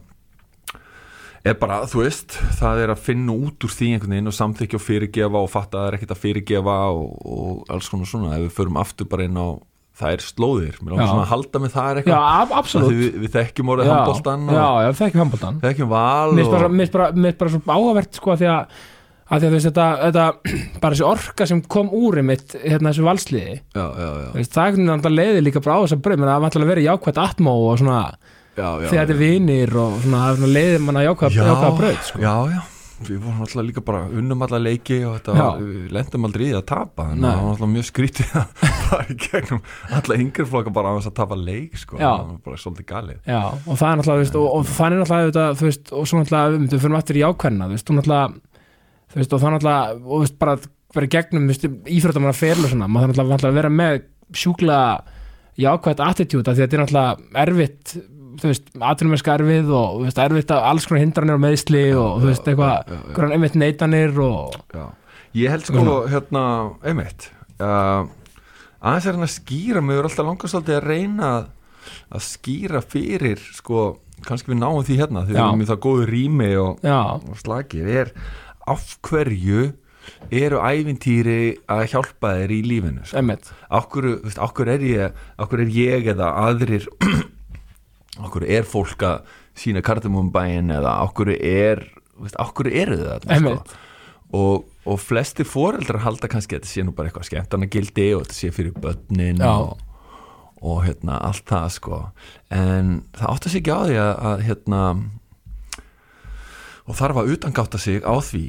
er bara, þú veist, það er að finna út úr því einhvern veginn og samþykja og fyrirgefa og fatta að það er ekkert að fyrirgefa og, og alls konar svona, ef við förum aftur bara inn á það er slóðir, mér Já. langar svona að halda með það er já, eitthvað, því absolutt við, við þekkjum orðið já, handbóltan já, já, það ekki handbóltan þekkjum val mér bara, og, bara, finnst bara svo áhugavert sko að því að, að því að veist þetta, þetta bara þessi orka sem kom úr einmitt hérna þessu valsliði. Já, já, já, það er veginn leiði líka bara á þess að bröð menn það að vera og svona þegar þetta er vinir og svona, er svona leiði manna jákvæmt já, jákvæmt bröð sko. já, já. Við vorum alltaf líka bara unnum alla leiki og var, við lendum aldrei í að tapa þannig að það var alltaf mjög skrítið að [LAUGHS] fara í gegnum alla yngri flokka bara á þess að tapa leik sko, það var bara svolítið galið. Já, og það er þú veist, og, og það er þetta, þú veist, og svo náttúrulega við við fyrir aftur í jákvæðina, þú veist, þú náttúrulega þú veist, og það náttúrulega, og þú veist, bara í gegnum, íþróttamanna ferlu og svona, maður þarf náttúrulega að vera með sjúklega jákvæðt attitút, af því að þetta er náttúrulega erfitt þú veist, atvinnumesska erfið og þú veist, erfitt að alls konar hindranir og meðsli og þú veist, eitthvað, einhverjan einmitt neitanir og, Já. Ég held sko hérna, einmitt uh, aðeins er hann að skýra mig er alltaf langast svolítið að reyna að, skýra fyrir sko, kannski við náum því hérna því við erum í það góðu rými og, og slagir er af hverju eru ævintýri að hjálpa þér í lífinu sko? einmitt. Okkur, veist, okkur, er ég, okkur er ég eða aðrir okkur er fólk að sína kardamumbæin eða okkur er veist, okkur eru það sko? Og, og flestir foreldrar halda kannski að þetta sé nú bara eitthvað skemmtana gildi og þetta sé fyrir börnin og, og hérna allt það sko. En það átti sig ekki á því að, að hérna og þarf að utangáta sig á því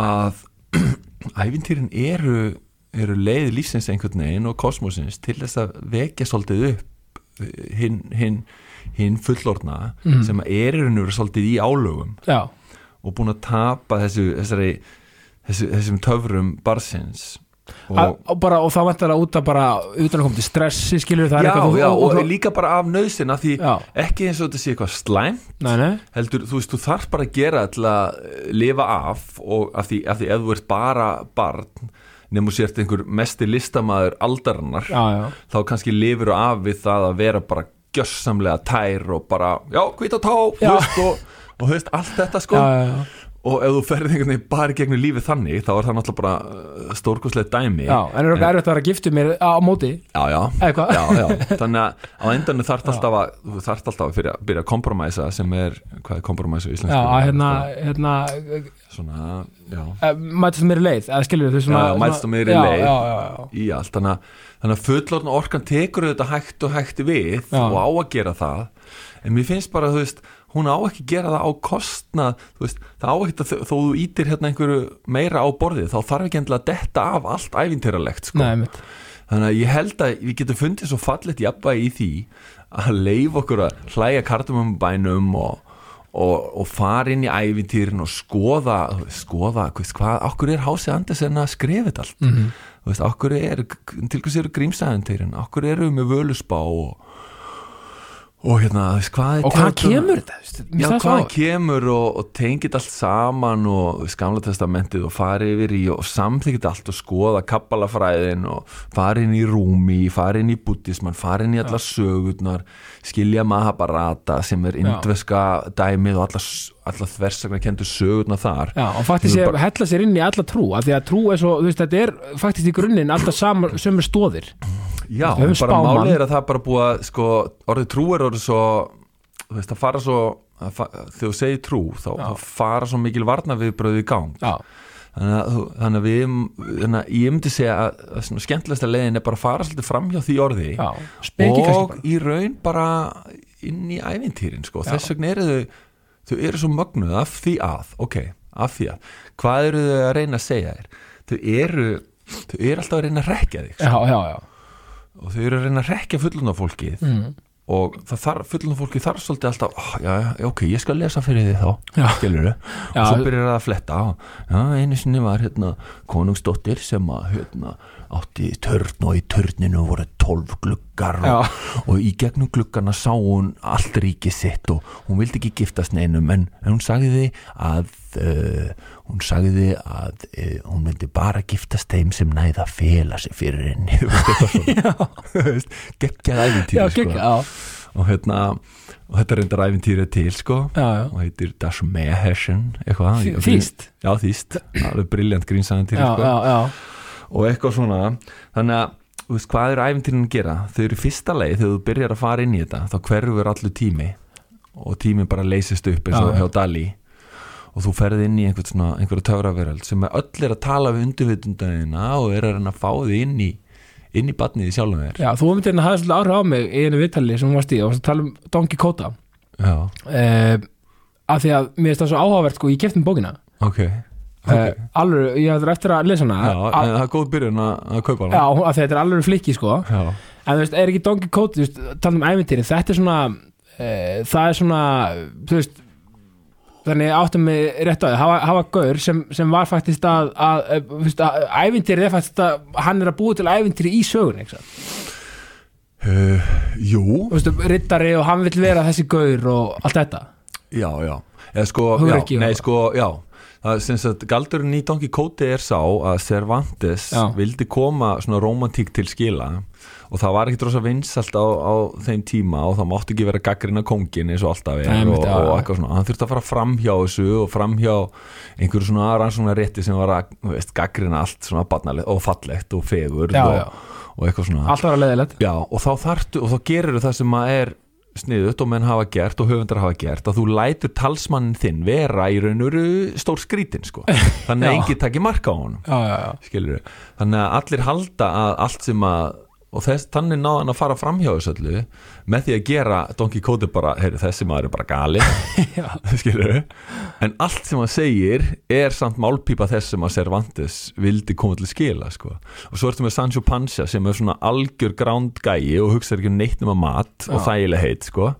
að [CLEARS THROAT] ævintýrin eru, eru leið lífsins einhvern veginn og kosmosins til þess að vekja svolítið upp eh, hinn hin, hin fullorna Mhm. sem er í raun og veru svolítið í álögum já, og búin að tapa þessu, þessari, þessu, þessum töfrum barsins og, og, og, bara, og það vantar að út að bara utan að koma til stressi, skilur það já, eitthvað já, og, og, og, líka bara af nöðsinn af því já, ekki eins og þetta sé eitthvað slæm nei, nei. heldur, þú veist, þú þarf bara að gera til að eh, lifa af og af því, af því ef þú ert bara barn nefnum sért einhver mesti listamaður aldarinnar, já, já, þá kannski lifir þú af við það að vera bara gjössamlega tær og bara, já, hvita tá þú veist, og, og þú veist, allt þetta sko. Já, já, og ef þú ferð einhvern veginn bara í gegnum lífið þannig þá er það náttúrulega bara stórkoslega dæmi. Já, en er það erfitt að vera giftu mér á móti? Já, já, já, já. þannig að á endanum þarf alltaf að þú þarf alltaf að byrja, byrja að kompromæsa sem er, hvað er kompromæsa í íslensku? Já, að hérna, hérna svona, já. Eh, mætast mér í leið, eða skilur þú svona Já, mætast á meiri já, leið. Í allt, þannig að, þannig að fullorðna orkan tekur þetta hægt og hægt við Já. og á að gera það en mér finnst bara, þú veist, hún á ekki gera það á kostnað, þú veist, það á ekki að þú ítir hérna einhverju meira á borðið, þá þarf ekki endilega að detta af allt ævintýralegt, sko Nei, þannig að ég held að við getum fundið svo fallet jafnvægi í því að leif okkur að hlæja kardumum bænum og, og, og fara inn í ævintýrin og skoða skoða, hvað, okkur er Hási Andersen að skrifa þetta allt Mhm. Þú veist, okkur er, til hvers eru grímsæðintýrin okkur eru við með völusbá og, og hérna, þú veist, hvað er Og hvað kemur þetta? veist, finnst það hvað kemur og, og tengið allt saman og þú veist, gamla testamentið og farið yfir í og samþykit allt og skoða kabbalafræðin og farið inn í rúmi, farið inn í buddhisman, farið inn í allar sögurnar, skilja Mahabharata sem er indveska dæmið og allar, allar þversakna kendur sögurnar þar. Já, og faktisk Þú ég bara- hella sér inn í alla trú af því að trú er svo, þú veist, þetta er faktisk í grunninn alltaf samar, sömur stóðir Já, Við bara spámann. málið er að það bara búið að sko, orðið trú er orðið svo þú veist, að fara svo þegar þú segir trú, þá, þá fara svo mikil varna viðbröðu í gang. Já, þannig að, þannig að við þannig að ég myndi segja að, að skemmtilegsta leiðin er bara að fara svolítið fram hjá því orði og í raun bara inn í ævintýrin sko. Þess vegna eru þau þau eru svo mögnuð af því að ok, af því að, hvað eru þau að reyna að segja þér? Þau eru þau eru alltaf að reyna að rekja þig sko. Já, já, já og þau eru að reyna að rekja fullunna fólkið. Mm. og það þarf, fullunna fólkið þarf svolítið alltaf, oh, já, já, ok, ég skal lesa fyrir þið þá. Skilur Já. og svo byrjar það að fletta. Já, einu sinni var hérna konungsdóttir sem að hérna átti törn og í törninu voru tólf Já. og, og í gegnum gluggana sá hún allt ríkið sitt og hún vildi ekki giftast neinum en, en hún sagði að uh, hún sagði að uh, hún myndi bara giftast þeim sem næði að fela sig fyrir henni [LAUGHS] [LAUGHS] geggjað æfintýri sko. og hérna og þetta reyndar æfintýri til sko já, já. og heitir Das Meherschen eitthvað Þý- Þýskt? Já, þýst, alveg briljant grínsæðintýri já, sko já, og eitthvað svona. Þannig að þú veist, hvað eru æfintýrin að gera? Þau eru fyrsta leið þegar þú byrjar að fara inn í þetta þá hverfur allur tími og tími bara leysist upp eins og Já, já. hjá Dali og þú ferð inn í einhvern svona einhverju töfraveröld sem er öll er að tala við undirvitundina og er að reyna að fá þig inn í inn í batnið í sjálfum þér. Já, þú myndir hérna hafði svolítið áhrif á mig í einu viðtali sem hún varst í og varst að tala um Don Quixote Já, uh, af því að mér finnst það svo áhugavert sko, ég kefti um bókina. Ok, okay. okay. alveg, ég hefði eftir að lesa hana. Já, en það er góð byrjun að, að kaupa já, hana því að þetta er alveg flikki sko. Já, en þú veist, er ekki Don Quixote, þú veist, tala um ævintýri þetta er svona uh, það er svona, þú veist þannig áttum við rétt á því. Hafa, hafa gaur sem, sem var faktist að, að, veist, að ævintýri er faktist að hann er að búa til ævintýri í sögun uh, jú. Þú veist, rittari og hann vill vera þessi gaur og allt þetta. Já, já, eða sko, já, nei sko, já sagt, galdurinn í Don Quixote er sá að Cervantes Já. vildi koma svona romantík til skila og það var ekki drosa vinsalt á, á þeim tíma og það mátti ekki vera gaggrina kongin eins og alltaf er Nei, og, og eitthvað svona, hann þurfti að fara fram hjá þessu og fram hjá einhverju svona rannsóna rétti sem var að, veist, gaggrina allt svona barnalegt og fallegt og fegur Já, og, og eitthvað svona. Allt var að leiðilegt Já, og þá þartu, og þá gerir það sem að er sniðut og menn hafa gert og höfundar hafa gert að þú lætur talsmannin þinn vera í raun og veru stór skrítin sko. [LAUGHS] þannig að Já. enginn takir marka á honum já, já, já, þannig að allir halda að allt sem að og þess, þannig náða hann að fara fram hjá þessu öllu með því að gera Don Quixote bara, heyri, þessi maður er bara gali [LAUGHS] en allt sem hann segir er samt málpípa þess sem að Cervantes vildi koma til skila sko. og svo ertu með Sancho Panza sem er svona algjör grándgæi og hugsa ekki um neitt nema mat og Já. þægileg heit sko.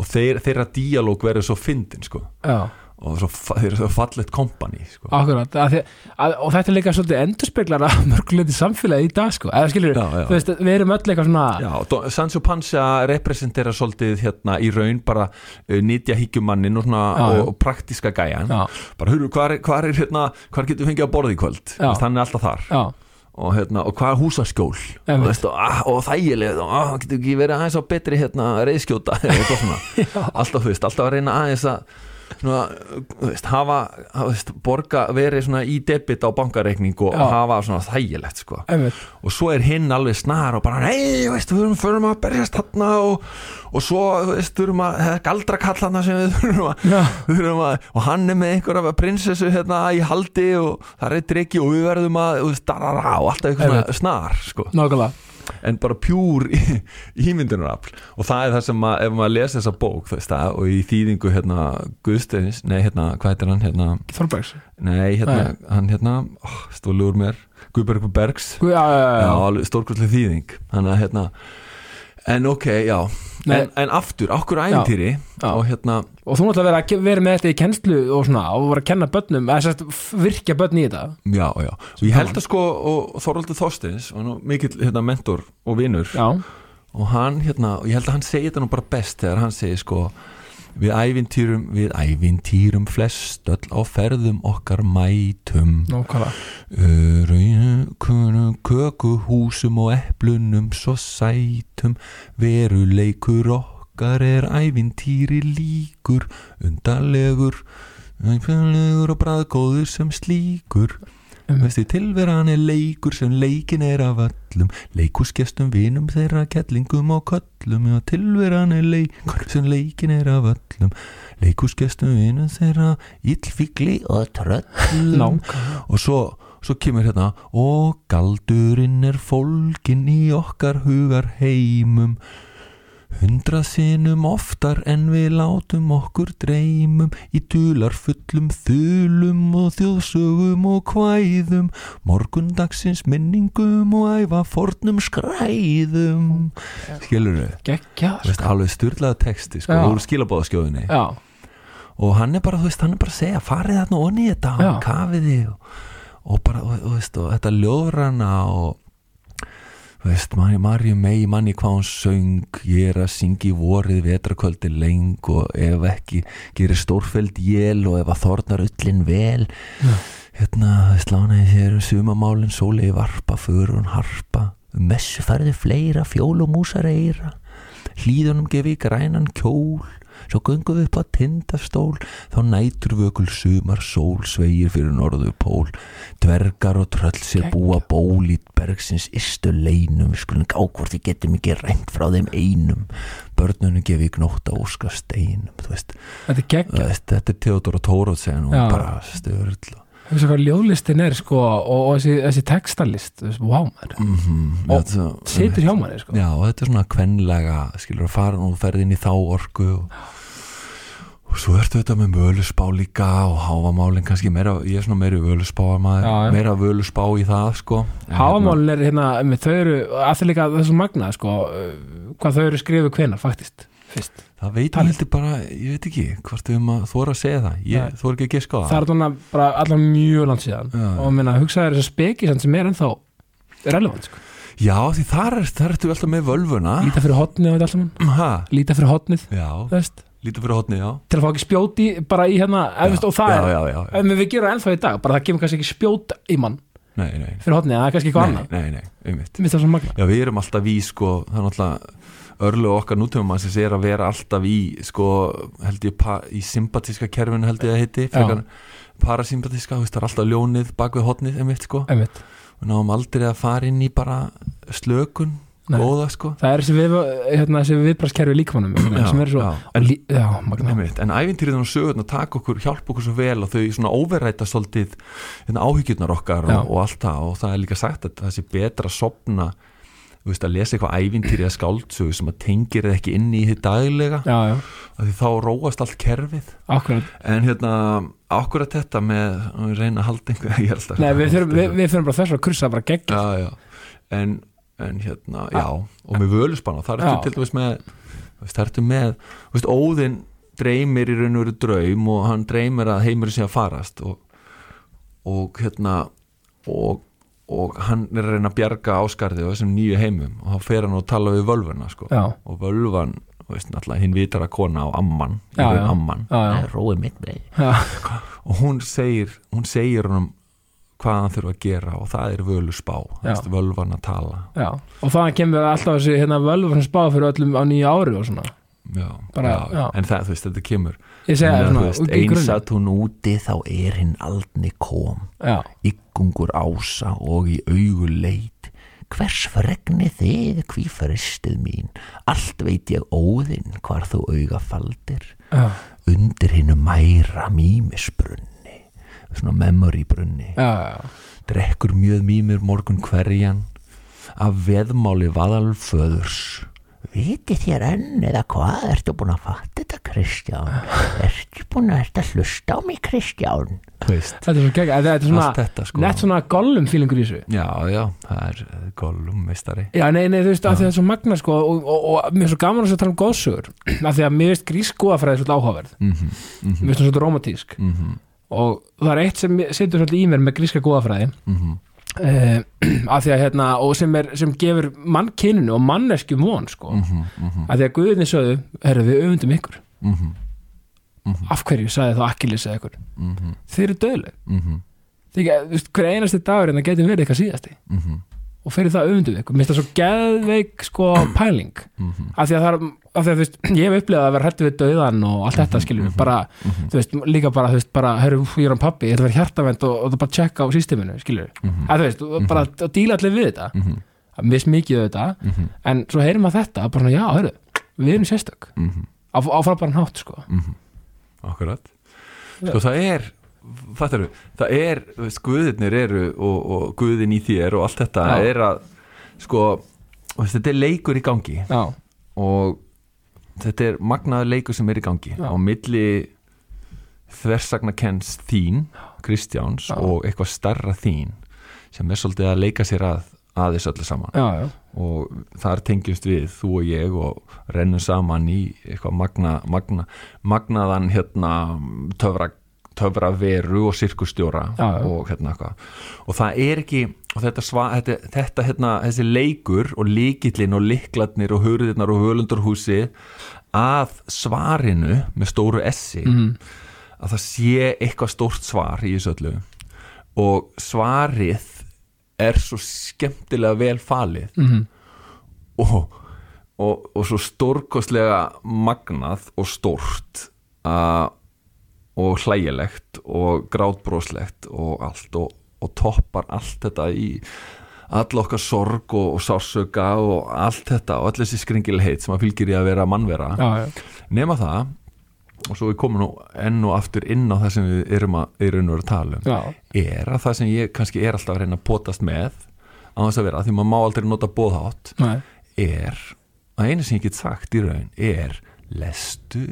og þeir, þeirra díalóg verður svo fyndin sko. já. Og þeir eru svo fallegt kompani sko. Akkurat, að að, og þetta er líka svolítið endurspeglar að mörguleiti samfélagi í dag sko, eða skilur, Já, já. þú veist, við erum öll eitthvað svona Já, Sancho Panza representera svolítið hérna í raun bara uh, nýtja híkjumannin og, svona, Já, og, og praktiska gæjan. Bara hurru, hvað er, er hérna hvar getur fengið að borða í kvöld? Er alltaf þar. Já, og, hérna, og hvað er húsaskjól? Og, veist, og, ah, og þægileg og ah, getur ekki verið aðeins á betri hérna, [LAUGHS] svona. [LAUGHS] Alltaf, þú veist, alltaf að reyna aðeins að svona, veist, hafa veist, borga, verið svona í debit á bankareikning og Já. hafa svona þægilegt sko. Og svo er hinn alveg snar og bara veist, við þurfum að berjast þarna og, og svo, veist, þurfum að það er galdrakall þarna sem við [LAUGHS] þurfum að, þurfum að og hann er með einhverja prinsessu hérna í haldi og það er drikki og við verðum að þú veist, darara, og alltaf eitthvað snar sko. Nákvæmlega, en bara pjúr ímyndunarafl. Og það er það sem að, ef maður lesa þessa bók það, og í þýðingu hérna Guðsteins, nei hérna, hvað heitir hann hérna, Þorbergs. Nei hérna hann hérna, oh, stólu úr mér. Guðbergur Bergs já, já, já. alveg stórkvæslega þýðing. Þannig að hérna en ok, já, en, en aftur okkur æfintýri og hérna Og þú náttúrulega verið að vera með þetta í kennslu og svona, og vera að kenna börnum eða sérst, virkja börn í þetta? Já, já, og ég held að sko Þorvaldur Þorsteins, mikill hérna, mentor og vinur. Já, og hann hérna, og ég held að hann segi þetta nú bara best þegar hann segir sko við ævintýrum, við ævintýrum flest öll á ferðum okkar mætum. Nákvæmlega. Rauðkunum, kökuhúsum og eplunum svo sætum. Veruleikur okkar er ævintýri líkur undarlegur ævintýrlegur og bræðgóður sem slíkur Veistu, tilveran er leikur sem leikin er af öllum. Leikuskestum vinum þeirra kettlingum og köllum. Já, tilveran er leikur sem leikin er af öllum. Leikuskestum vinum þeirra illfíkli og tröllum. Og svo, svo kemur hérna og galdurinn er fólkin í okkar hugar heimum hundrað sinnum oftar en við látum okkur dreymum í dularfullum þulum og þjóðsögum og kvæðum morgundagsins minningum og æfa fornum skræðum skilur þau? Gekkja Veist, alveg styrlaða texti sko, úr skilabóðaskjóðinni og hann er bara, þú veist, hann er bara að segja farið þarna onni í þetta, Já. kafiði og, og bara, og, og, veist, og þetta ljóðrana og þú veist, Marju mei manni hvað hún söng ég er að syngi vorið vetrakvöldi leng og ef ekki gerir stórfeld jél og ef að þornar öllin vel hérna slánaði sér um sumamálin sólegi varpa, förun harpa um messu færði fleira fjól og músar eira hlýðunum gefi grænan kjól svo göngum við upp á tindastól þá nætur vökul sumar sól sveigir fyrir norðu pól. Dvergar og tröll sér búa ból í bergsins istu leinum við skulum gá hvort við getum ekki reynd frá þeim einum. Börnunum gefi gnótt á óska steinum þetta er gegn þetta er Tórótsen og Já. bara stöðurll þú veist hvað ljóðlistin er sko og, og þessi, þessi textalist, þú veist, wow mm -hmm, Og situr hjá manni sko. Já, og þetta er svona kvenlega skilur að fara og ferði inn í þá orku og, og svo ertu þetta með völusbá líka og hávamálin kannski meira, ég er svona meiri völusbá maður, Já, já. meira völusbá í það sko. En Háamálin er hérna, með þau eru það líka þessu magna sko hvað þau eru skrifuð hvenar faktist fyrst. hérna, það veit ég heldur bara, ég veit ekki hvort um að þóra að segja það, ég þóra ekki að geska á það. Það er þarna bara allar mjög langt síðan. Já. og minna, hugsaður þess að speki sem er ennþá relevant sko. Já, því þar, er, þar ertu alltaf með völvuna. Líta fyrir hotnið lítið fyrir hotni, já. Til að fá ekki spjóti bara í hérna og það já, er, já, en við gerum ennþá í dag bara það kemur kannski ekki spjót í mann. Nei, nei, fyrir hotnið, það er kannski eitthvað nei, annað. nei, nei, svo magna Já, við erum alltaf í, sko, það er náttúrulega örlu okkar nútöfum að er að vera alltaf í, sko, held ég í sympatíska kerfinu held ég að heiti frekar parasympatíska, þú veist, það er alltaf ljónið bak við hotnið, einmitt, sko. Einmitt. við náum aldrei að fara inn í bara slökun, Nei. Góða, sko. Það er þessi, við, hérna, viðbraskerfi líkmannum sem er svo en, já, einmitt, en ævintýrið og sögurnar taka okkur, hjálpa okkur svo vel og þau svona overræta svolítið hérna, áhyggjurnar okkar og, og allt það. Og það er líka sagt að það sé betra að sopna veist, að lesa eitthvað ævintýri eða skáldsögu sem að tengir þið ekki inn í því daglega. Já, já, því þá róast allt kerfið. Akkurat. En hérna, akkurat þetta með að reyna að [LAUGHS] Nei, við þurfum, við, við þurfum bara þess að kursa bara gegn. En, en hérna, já. Og með völuspanna, þar ertu til dæmis með þar ertu með, þú veist, Óðinn dreymir í raun og veru draum og hann dreymir að heimurinn sé að farast og, og hérna og, og hann er að reyna að bjarga áskarði á þessum nýju heimum og þá fer hann og tala við völvuna sko. Já, og völvan, þú veist, náttúrulega hinn vitara kona á amman, Já, já. amman. Já, já, Róið mitt með já, og hún segir, hún segir honum hvað hann þurfa að gera og það er völu spá, völvan að tala. Já Og það kemur alltaf þessi hérna völvu sem spáð fyrir öllum á nýja ári og svona. Já, Bara, já, en það, þú veist, þetta kemur. Segi það Þú veist, eins að hún úti þá er hinn aldni kom. Já, yggungur ása og í augu leit. Hvers fregni þið, hví fristið mín? Allt veit ég óðinn hvar þú auga faldir. Undir hinnu mæra mýmisbrunni svona memory brunni. Drekkur mjög mýmir morgun hverjan. Af veðmáli vaðalföðurs. Vitið þér enn eða hvað? Ertu búin að fatta þetta Kristján? [LAUGHS] Ertu búin að ertu að hlusta á mig Kristján? Veist, Þetta er svo gegn, þetta er svona þetta sko. Nett svona gollum fílingur í þessu. Já, já, það er eh, Gollum meistari. Já, nei, nei, þú veist, að það er svo magna sko, og, og, og mér er svo gaman að tala um góðsögur [CLEARS THROAT] af því að mér veist grísk góðafræði svolítið áhugaverð. Mm -hmm, mm mér veist hún svolítið romantísk -hmm, og það er eitt sem setur svolítið í mér með gríska góðafræði mm -hmm. uh, af því að hérna, og sem, er, sem gefur mannkyninu og manneskjum von sko, Mm -hmm, af því að Guðinni sögðu herru við öfundum ykkur. Mm -hmm, af hverju sagði þá Akkilis eða ykkur -hmm, þið eru döðleg að þú veist, hver einasti dagur en það getur verið eitthvað síðasti. -hmm, og fyrir það öfundum ykkur, mér finnst það svo geðveik sko [CLEARS THROAT] pæling. Mm -hmm. af því að það er, af því að þú veist, ég hef upplegað að vera hættu við döðan og allt þetta skilur bara, þú veist, líka bara, þú veist, bara herru, ég er hann pappi, ég ætla að vera hjartavend og, og það bara tjekka á systeminu, skilur að þú veist, bara að díla allir við þetta. Mhm. að mist mikið auðvitað Mhm. en svo heyrim að þetta, bara, já, herru við erum sérstök, Mhm. á, á frábæran hátt sko. Akkurat. Sko það er Fattar það er, þú guðirnir eru og, og guðin í þér og allt þetta Já. er að sko, þú þetta er leikur í gangi. Já, og þetta er magnaður leikur sem er í gangi. Já. á milli þversagnakenns þín Kristjáns Já. og eitthvað starra þín sem er svolítið að leika sér að aðeins öllu saman. Já, já, og þar tengjumst við þú og ég og rennum saman í eitthvað magna, magna magnaðan hérna töfra, töfra veru og sirkustjóra og hérna eitthvað og það er ekki og þetta, sva, þetta, þetta hérna, þessi leikur og líkillin og likladnir og hurðirnar og hölundurhúsi að svarinu með stóru essi Mhm. að það sé eitthvað stórt svar í þessu öllu og svarið er svo skemmtilega vel falið Mhm. og, og, og svo stórkostlega magnað og stórt að og hlægilegt og grátbróslegt og allt og, og toppar allt þetta í all okkar sorg og, og sársöka og allt þetta og allir þessi skringilheit sem að fylgir í að vera mannvera. Já, já, nema það og svo við komum nú enn og aftur inn á það sem við erum að, erum að tala um já, er að það sem ég kannski er alltaf að reyna að potast með á þess að vera, því maður má aldrei nota bóðhátt nei, er að einu sem ég get sagt í raun er lestu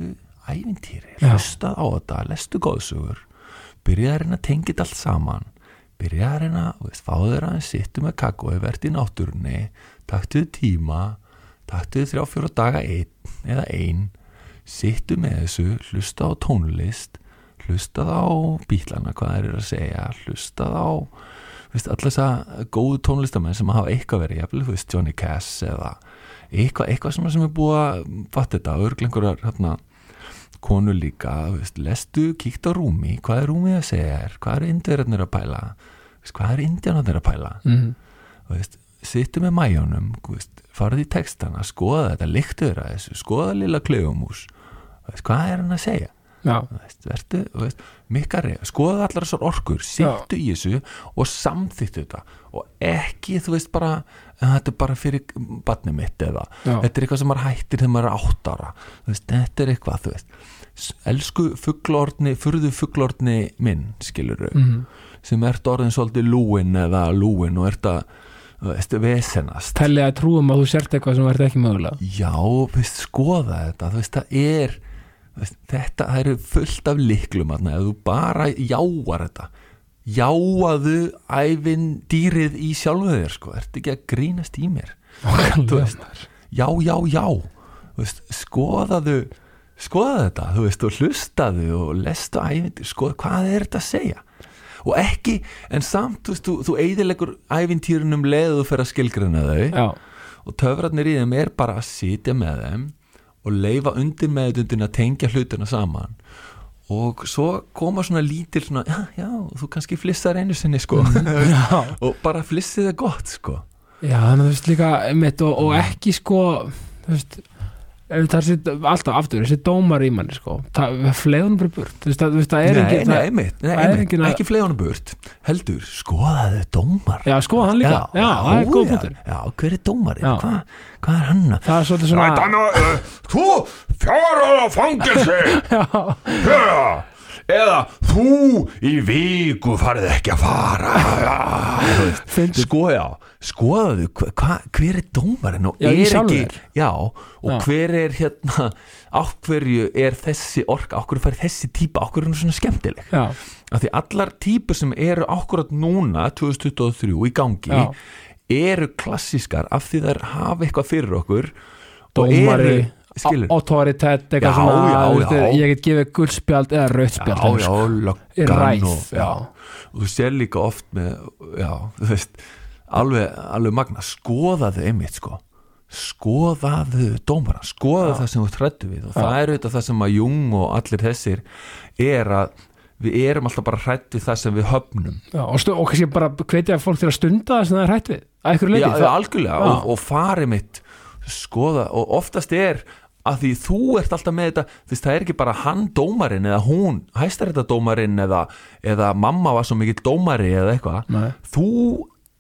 ævintýri, Já. hlusta á þetta lestu góðsugur byrja að reyna þetta allt saman byrja að reyna, veist, fáðu þér aðeins sittu með kakói, verði í náttúrunni taktu þið tíma taktu þið þrjá fjóra daga einn eða ein sittu með þessu, hlusta á tónlist hlusta á bílana hvað þeir eru að segja, hlusta á allir þess að góðu tónlistamenn sem hafa eitthvað verið, þú veist, Johnny Cass eða eitthvað, eitthvað sem er búið að fatta þetta, örglengur hérna, konu líka, veist, lestu, kíkt á rúmi, hvað er rúmi að segja þér, hvað eru indverðarnir að pæla, veist, hvað eru indjarnarnir að pæla, þú veist, sittu með mæjónum, farið í textana, skoða þetta, líktu þér að þessu, skoða þú veist, hvað er hann að segja? veist, vertu, mikkari skoða allar þessar orkur, sittu í þessu og samþýttu þetta. Og ekki, þú veist, bara "Eh, þetta er bara fyrir barnið mitt eða Já. þetta er eitthvað sem maður hættir þegar maður er átt ára. Veist, þetta er eitthvað, þú veist. Elsku fugglorni, furðu fugglorni minn, skilur mhm. sem ert orðin svolítið lúin eða lúin og ert að vesenast. Telli að trúum að þú sért eitthvað sem verður ekki mögulega. Já, veist, skoða þetta. Þú veist, það er veist, þetta, það eru fullt af liklum ef þú bara jáar þetta jáaðu ævin dýrið í sjálfu þér sko, ertu ekki að grínast í mér? Veist, já, já, já. Veist, skoðaðu skoða þetta, þú veist, og hlustaðu og lestu ævindir, skoða hvað er þetta að segja? Og ekki, en samt þú veist, þú, þú eigðilegur ævintýrunum leðu fer að skilgrina þau. Já, og töfrarnir í þeim er bara að sitja með þeim og leifa undir meðutundin að tengja hlutina saman og svo koma svona lítil svona, já, já, þú kannski flissar einu sinni sko. [LAUGHS] Já. Og bara flissið það gott sko. Já, þannig að þú veist líka einmitt, og, og ekki sko þú veist er sitt, alltaf aftur, þessi dómar í manni sko, fleiðunum bara burt. Þú veist, það, þú það er nei, ekki nei, nei, engin að- ekki fleiðunum burt heldur, skoðaðu dómar. Já, sko hann líka, já, það er góð já, punktur. já, hver er dómarinn, Já. hvað hva er hann að Það er svolítið svona Þannig að þú fjárar á fangilsi [LAUGHS] Já, eða þú í viku farið ekki að fara. Já, þú sko já, skoðaðu hva, hver er dómarinn og Já, í er ekki já, og Já. hver er hérna á hverju er þessi orka á hverju fær þessi típa, á hverju er hún svona skemmtileg? Af því allar típur sem eru akkurat núna 2023 í gangi eru klassískar af því þær hafa eitthvað fyrir okkur dómari eru, autoritet, eitthvað Já, svona já, veist, já. ég get gefið guldspjald eða já, er löggan ræð, og, þú sér líka oft með, þú veist alveg, alveg magna, skoðaðu einmitt sko, skoðaðu dómara, skoðaðu það sem þú trættu við. Og það er auðvitað það sem að Jung og allir þessir er að við erum alltaf bara hrætt við það sem við höfnum. Já, og, stu, og kannski bara hvetja fólk til að stunda það sem það er hætt við að já, leiti Já. og, og fari mitt skoða, og oftast er að því þú ert alltaf með þetta veist, það er ekki bara hann dómarinn eða hún hæstaréttadómarinn eða, eða mamma var svo mikill dómari eða eitthvað. Þú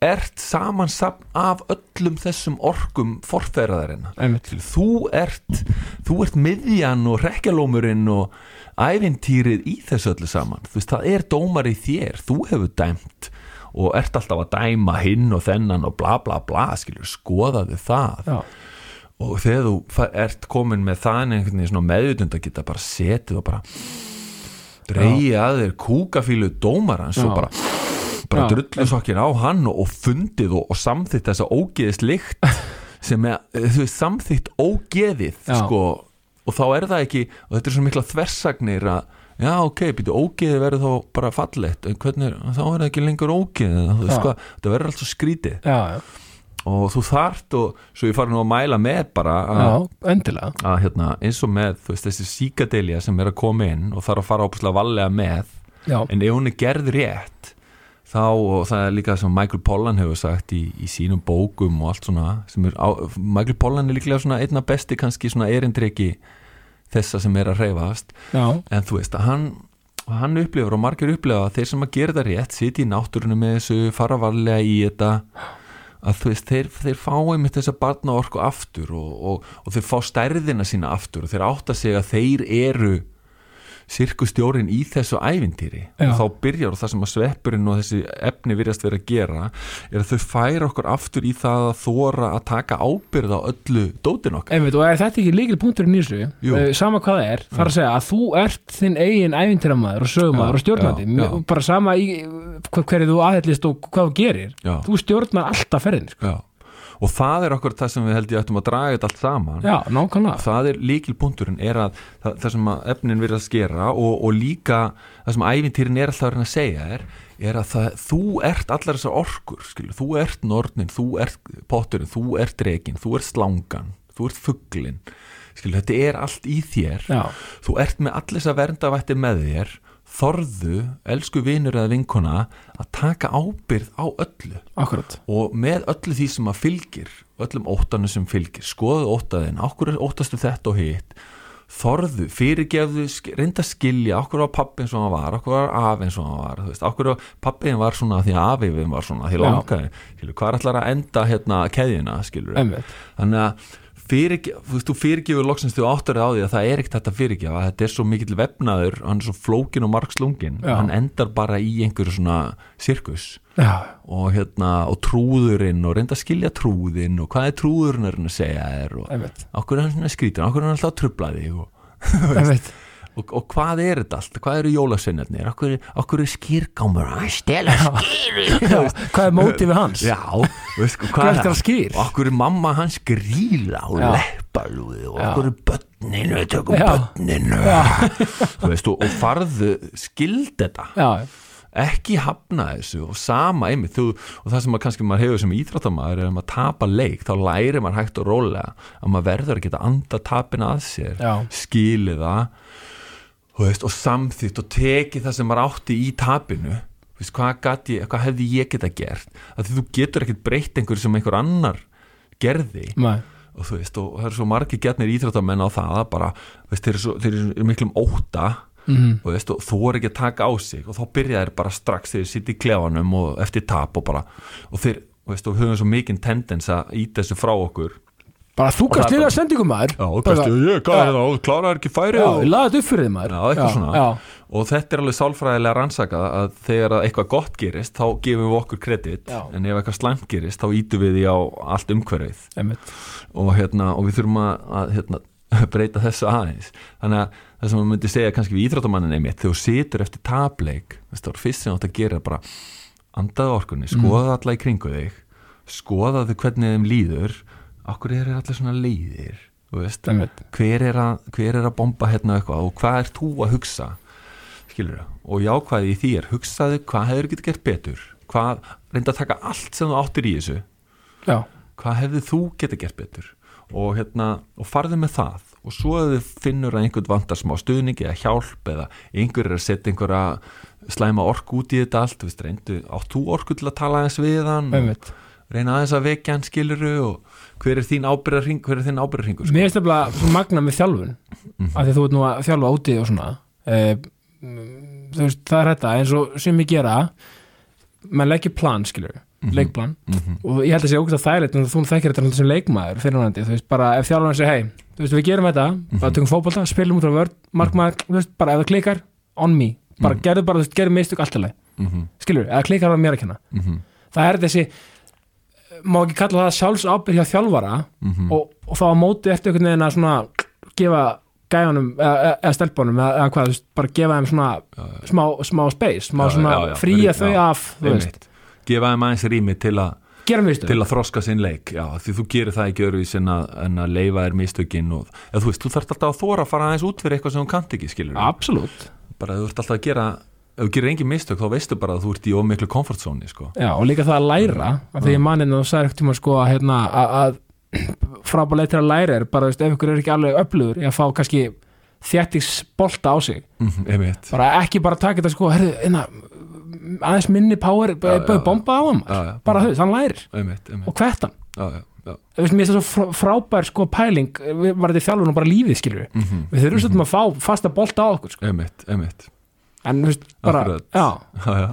ert samansapn af öllum þessum orkum forfæraðarinn Einmitt. þú ert þú ert miðjan og rekkjalómurinn og ævintýrið í þessu öllu saman. Þú veist, það er dómar í þér. Þú hefur dæmt og ert alltaf að dæma hinn og þennan og bla bla bla skilur, skoðaðu það. Já, og þegar þú ert komin með það einhvern veginn meðutund að geta bara setið og bara dreigja að þér kúkafílu dómarans Já. og bara bara Já. drullusokkin á hann og, og fundið og, og samþýtt þessa ógeðist lykt [LAUGHS] sem er, þú veist, samþýtt ógeðið Já. sko, og þá er það ekki og þetta er svo mikla þversagnir að já ok, býtu ógeði verður þá bara fallegt en hvernig, þá er það ekki lengur ógeði þú veist hvað, það verður alltaf skrítið. Já, og þú þart og svo ég fari nú að mæla með bara að, að hérna, eins og með þú veist, þessi síkadelja sem er að koma inn og þarf að fara ópuslega vallega með já, en ef hún er gerð rétt þá, og það er líka sem Michael Pollan hefur sagt í, í sínum bókum og allt svona, sem er á, Michael Pollan er líklega svona einna besti kannski svona erindreki þessa sem er að hreyfast. Já, en þú veist að hann hann upplifur og margir upplifa að þeir sem að gera þetta rétt sitja í náttúrunum með þessu fara varlega í þetta að þú veist, þeir, þeir fá einmitt þessa barna orku aftur og, og, og þeir fá stærðina sína aftur og þeir átta sig að þeir eru sirkustjórin í þessu ævintýri Já. og þá byrjar og það sem að sveppurinn og þessi efni virðast vera að gera er að þau færa okkur aftur í það að þóra að taka ábyrð á öllu dótin okkar einmitt, og er þetta ekki líkil punkturinn í Jú. Eh, sama hvað það er, þarf að segja að þú ert þinn eigin ævintýramæður og sögumæður og stjórnandi. Mjög- bara sama í hver, hverju þú aðhellist og hvað þú gerir Já. þú stjórnar alltaf ferðin sko. Og það er okkur það sem við held ég ættum að draga þetta allt saman. Já, nákvæmlega. Það er líkilpunkturinn er að það, það sem að efnin virða að skera og, og líka það sem ævintýrin er alltaf að reyna að segja er, er að það, þú ert allar þessar orkur skilur, þú ert nornin, þú ert potturinn, þú ert rekin, þú ert slangan þú ert fugglin skilur, þetta er allt í þér. Já, þú ert með allir þess að verndavætti með þér þorðu, elsku vinur eða vinkona að taka ábyrð á öllu. Akkurat. Og með öllu því sem að fylgir öllum óttanu sem fylgir skoðu óttaðin, okkur óttastu þetta og hitt? Þorðu, fyrirgefðu reynda skilja, okkur var pappi eins og hann var okkur var afi eins og hann var þú veist, okkur var pappiðin var svona því að afiðin var svona því langaði, hvað er allar að enda hérna keðjuna, skilur einmitt, þannig að fyrirge, þú fyrirgefur loksins þú áttar á því að það er ekkert þetta að fyrirgefa þetta er svo mikill vefnaður, hann er svo flókin og margslungin, hann endar bara í einhverju svona sirkus. Og hérna, og trúðurinn og reynda að skilja trúðinn og hvað er trúðurinn að segja þér og okkur er hann svona skrítin, okkur er hann alltaf að trubla þig og. Og, og hvað er þetta allt, hvað eru jólasveinarnir okkur, okkur er skýrgámur Að stela skýri. [LAUGHS] Hvað er mótið við hans? já, veist, Hvað er skýr? okkur er mamma hans gríla Og leppalúði og okkur er börninu, tökum Já. börninu. [LAUGHS] veist, og, og farðu skild þetta já, ekki hafna þessu og sama einmitt þú, og það sem að kannski maður hefur sem íþróttamaður er að maður tapa leik, þá læri maður hægt og rólega að maður verður að geta anda tapin að sér, Já. skilið það veist, og samþýtt og tekið það sem maður átti í tapinu. Veist, hvað, ég, hvað hefði ég geta gert? Að því þú getur ekkert breytt einhverju sem einhver annar gerði. Og veist, og það eru svo margir getnir íþróttamenn á það að bara, þeir eru, svo, þeir eru miklum óta og veist, og þú er ekki að taka á sig. Og þá byrja þeir bara strax þegar þeir sitt í klefanum og eftir tap og bara og þeir, og veist, og höfum svo mikinn tendens að íta þessu frá okkur bara þú kannst liða bara- sendingum maður. Já, Bara- kannski, ég, kláraði ekki færi já, og, ég laði þetta upp fyrir þið maður. Já, já, og þetta er alveg sálfræðilega rannsakað að þegar að eitthvað gott gerist þá gefum við okkur kredit. Já. en ef eitthvað slæmt gerist þá ítum við því á allt umhverfið. Og, hérna, og við þurfum að, að hérna, [LAUGHS] breyta þessu aðeins. Þannig að það sem maður myndi segja kannski við íþróttamannin einmitt þegar þú situr eftir tapleik þess það er fyrst sem þú átt að gera er bara andaðu orkunni, skoða alla í kringu þig skoðaðu hvernig þeim líður okkur er allir svona leiðir veist, hver er, að, hver er að bomba hérna eitthvað? Og hvað er þú að hugsa skilur það, og jákvæði í er hugsaðu hvað hefur getið gert betur? Hvað, reynda að taka allt sem þú áttir í þessu. Já, hvað hefði þú getið gert betur? Og, hérna, og farðu með það. Og svo ef þið finnur að einhvern vantar smá stuðning eða hjálp eða einhver er að setja einhverja slæma orku út í þetta allt veist, reyndu, átt þú orku til að tala aðeins við hann einmitt. reyna aðeins að vekja hann skiluru og hver er þín ábyrðarring hver er þín ábyrðarringur Mér finnst það svo magna með þjálfun. Mhm. af því þú ert nú að þjálfa úti og svona. Þú veist, það er þetta eins og sem ég gera maður leggir plan, skilur leikplan, Mhm. og ég held að sé ógæst að þægilegt en þú þekkir þetta sem leikmaður fyrirhandi, þú veist, bara ef þjálfarinn segir hei, þú veist, við gerum þetta, Mhm. bara tökum fótbolta spilum út á vörð, markmaður, þú veist, bara ef það klikkar on me, bara Mhm. gerðu bara, þú veist, gerðu mistök allt í lagi, Mhm, skilur, eða klikkar það mér að kenna. Mhm, það er þessi má ekki kalla það sjálfsábyrg hjá þjálfara mhm. og, og þá á móti eftir einhvern veginn að svona gefa gæjanum eða, eða stelpunum eða, eða hvað, bara gefa þeim svona smá, smá space, smá Já, svona já, já, rí- þau já, af gefa þeim aðeins rými til að til að þroska sinn leik já, því þú gerir það ekki öðruvís en að, en að leifa þér mistökin og eða, þú veist, þú þarft alltaf að þóra að fara aðeins út fyrir eitthvað sem þú kannt ekki skilur absolutt, bara þú ert alltaf að gera ef þú gerir engin mistök þá veistu bara að þú ert í ómiklu komfortzóni sko. Já, og líka það að læra af því ég maninn að þú sagði ekkert tíma sko að, hérna, að, að [CLEARS THROAT] frábælega til að læra er bara, veist, ef ykkur er ekki alveg öflugur í að fá kannski þjættis bolta á sig. Mm, einmitt. Bara ekki bara taka þetta sko herðu, einna, aðeins minni power bara já, bomba á hann bara þau, hann lærir. Einmitt, einmitt. og hvert hann. Já, já, já. þú veist, mér finnst það svo frá- frábær sko pæling við var þetta þjálfun og bara lífið við Mm við þurfum svolítið að fá fasta bolta á okkur sko. einmitt, einmitt en þú veist, bara, já, já, já.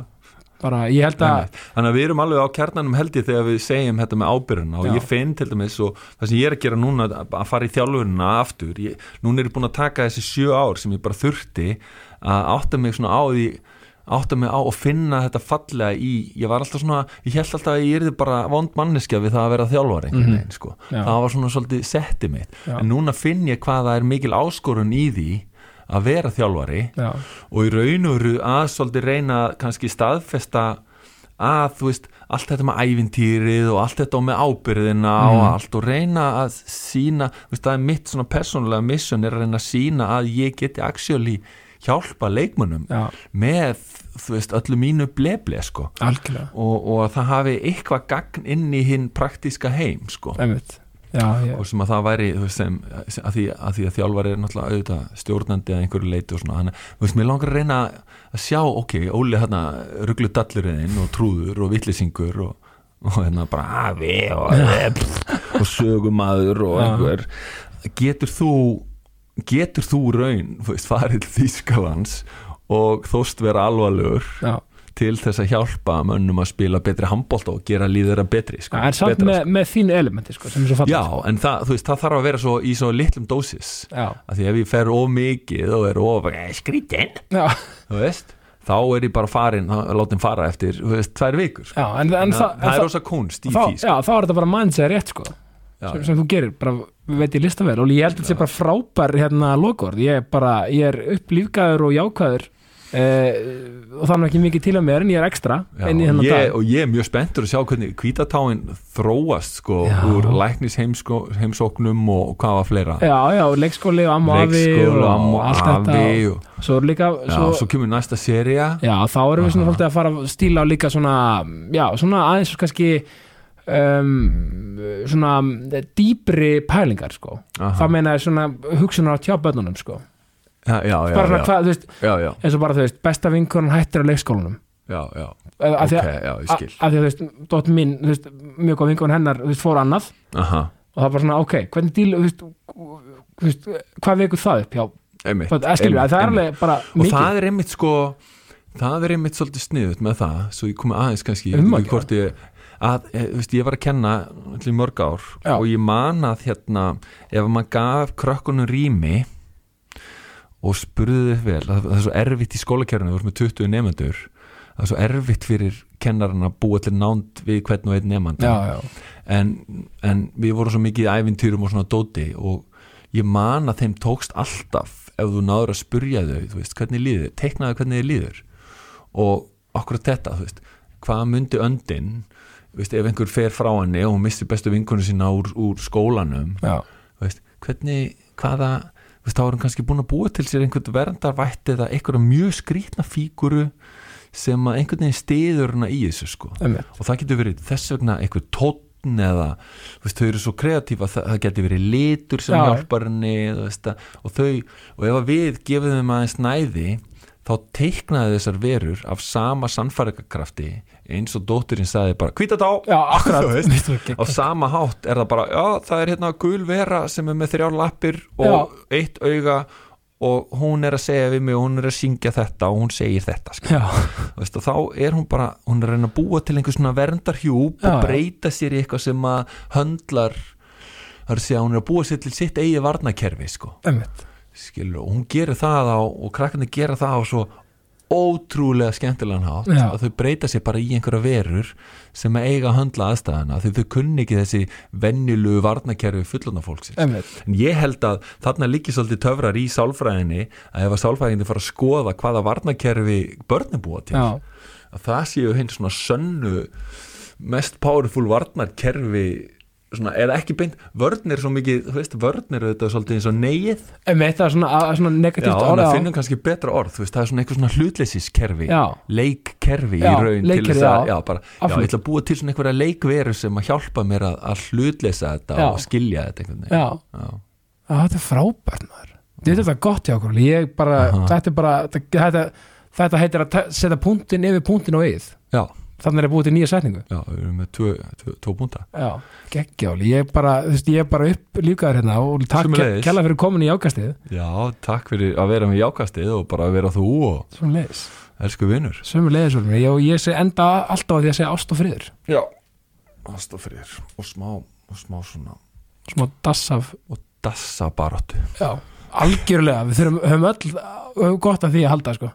bara ég held að. Þannig að við erum alveg á kjarnanum held ég þegar við segjum þetta með ábyrðuna og ég finn til dæmis og það sem ég er að gera núna að fara í þjálfurina aftur, ég, núna er ég búin að taka þessi sjö ár sem ég bara þurfti að átta mig svona á því átta mig á og finna þetta fallega í, ég var alltaf svona, ég held alltaf að ég erði bara vond manneskja við það að vera einhvern Mhm. veginn, sko. Það var svona svolítið setti mitt, en núna finn ég hvað það er mikil áskorun í því að vera þjálfari já, og í raun og veru að svolítið reyna kannski staðfesta að þú veist, allt þetta með ævintýrið og allt þetta með ábyrðina og Mhm. allt og reyna að sína þú veist, það er mitt svona persónulega mission er að reyna að sína að ég geti actually hjálpa leikmönnum já, með, þú veist, öllu mínu bleble sko. Og, og að það hafi eitthvað gagn inn í hinn praktíska heim sko. Einmitt, já, og sem að það væri sem, að, því, að því að þjálfari er náttúrulega auðvitað stjórnandi að einhverju leiti og svona þannig, veist, mér langar að reyna að sjá, ok, Óli hérna rugglu dallurinn og trúður og vittlisingur og, og hérna bara afi og, og sögumadur og einhver. Getur þú getur þú raun, veist, farið Þýskalands og þóst vera alvarlegur já. Til þess að hjálpa mönnum að spila betri handbólt og gera líður að betri sko, en samt betra, með, með þínu elementi sko, Já, en það, veist, það þarf að vera svo í svo litlum dósis. Að því ef ég fer of mikið og er of eh, skrítinn, þá er ég bara farin, látin fara eftir veist, tvær vikur sko. já en, en, Þannig það, að það er en rosa kunst í því sko. já, þá er þetta bara mannsæði rétt sko Já, sem, sem þú gerir, bara veit ég lista vel. Og ég held að þetta sé bara frábær hérna lokaord, ég er bara, ég er upplýfgæður og jákvæður og þannig ekki mikið til að mér en ég er ekstra Já, ég, og ég er mjög spenntur að sjá hvernig kvítatáin þróast sko, Já. úr læknis heimsóknum og hvað var fleira já, já, leikskóli og amma og og og allt þetta og, svo líka svo, svo kemur næsta seria Já, þá erum við svona svolítið að fara að stíla á líka svona, já, svona aðeins kannski um, svona dýpri pælingar, sko. Það meina er svona hugsunar á tjá bönnunum, sko. Já, já, bara hvað, veist, eins og bara, þú veist, besta vinkonan hættir á leikskólanum. já, já. Af ok, að, já, ég að, skil að því að, þú veist, dótt mín, þú veist, mjög góð vinkonan hennar, þú veist, fór annað Aha, og það var svona, ok, hvernig díl, þú veist, hvað vekur það upp? Já, einmitt, það, skilur, einmitt, það er alveg bara og mikið. það er einmitt sko það er einmitt svolítið sniðut með það svo ég komi aðeins kannski ég Um að ekki hvort ég, að, e, þú veist, ég var að kenna allir mörg ár og ég man að hérna, ef maður gaf krökkunum rými og spurði þið vel að það er svo erfitt í skólakerfinu þú veist með 20 nefnendur það er svo erfitt fyrir kennarinn að búa til nánd við hvern og einn já, en, en við vorum svo mikið í ævintýrum og svona dóti og ég man að þeim tókst alltaf ef þú náður að spurja þau þú veist, hvernig líður, teiknaðu hvernig þið líður. Og akkurat þetta þú veist, hvað myndi öndin þú veist, ef einhver fer frá henni og hún mistir bestu vinkonu sína úr, úr skólanum þú veist, hvernig, hvaða þá er hann kannski búin að búa til sér einhvern verndarvætt eða einhverja mjög skrítna fíguru sem að einhvern veginn stiður hana í þessu sko einmitt. og það getur verið þess vegna einhver tónn eða veist, þau eru svo kreatífa það, það getur verið litur sem Já. hjálpar henni og þau og ef við gefum þeim aðeins næði þá teiknaði þessar verur af sama sannfæringarkrafti eins og dótturinn sagði bara hvítadá Já, [LAUGHS] akkurat. Veist, á sama hátt er það bara já það er hérna gul vera sem er með þrjár lappir og eitt auga og hún er að segja við mig og hún er að syngja þetta og hún segir þetta. Já, veist, og þá er hún bara hún er að reyna að búa til einhver svona verndarhjúp Já, og já. breyta sér í eitthvað sem að höndlar það er að hún er að búa sér til sitt eigi varnakerfi sko. skilur, og hún gerir það á og krakkarnir gera það á svo ótrúlega skemmtilegan hátt Já. að þau breyta sér bara í einhverja verur sem að eiga að höndla aðstæðana því þau kunni ekki þessi vennilu varnakerfi fullona fólksins. En ég held að þarna líki svolítið töfrar í sálfræðinni að ef að sálfræðinni fara að skoða hvaða varnakerfi börnum búa til Já, að það séu hinn svona sönnu mest powerful varnarkerfi svona, eða ekki beint vörn er svo mikið, þú veist, vörn er þetta svolítið eins og neið Em, þetta er svona, svona Já, negatíft þannig orð að á- finnum kannski betra orð, þú veist, það er svona eitthvað svona hlutleysiskerfi, Já. leikkerfi Já, í raun til leikkerfi, þess að, já. já, bara, já, ég ætla að búa til svona einhverja leikveru sem að hjálpa mér að, að hlutleysa þetta Já. og skilja þetta einhvern veginn. Já, Já. Þetta er frábært maður Þetta er gott hjá okkur ég bara, þetta er bara þetta, þetta, þetta heitir að setja punktin yfir punktin og Já, þannig er að búið til nýja setningu. Já, við erum með tvö, tvö, tvö búnda. Já, geggjáli, ég er bara, bara upp líkaður hérna og takk kella fyrir komin í ákastið Já, takk fyrir að vera með jákastið og bara að vera þú og Svömmu leiðis, elsku vinnur. svömmu leiðis ég, og ég sé enda alltaf á því að segja ást og friður. Já. Ástafrýr og smá, og smá svona, smá dass af, og dassa baróttu. já, algjörlega. Við þurfum, öll gott af því að halda, sko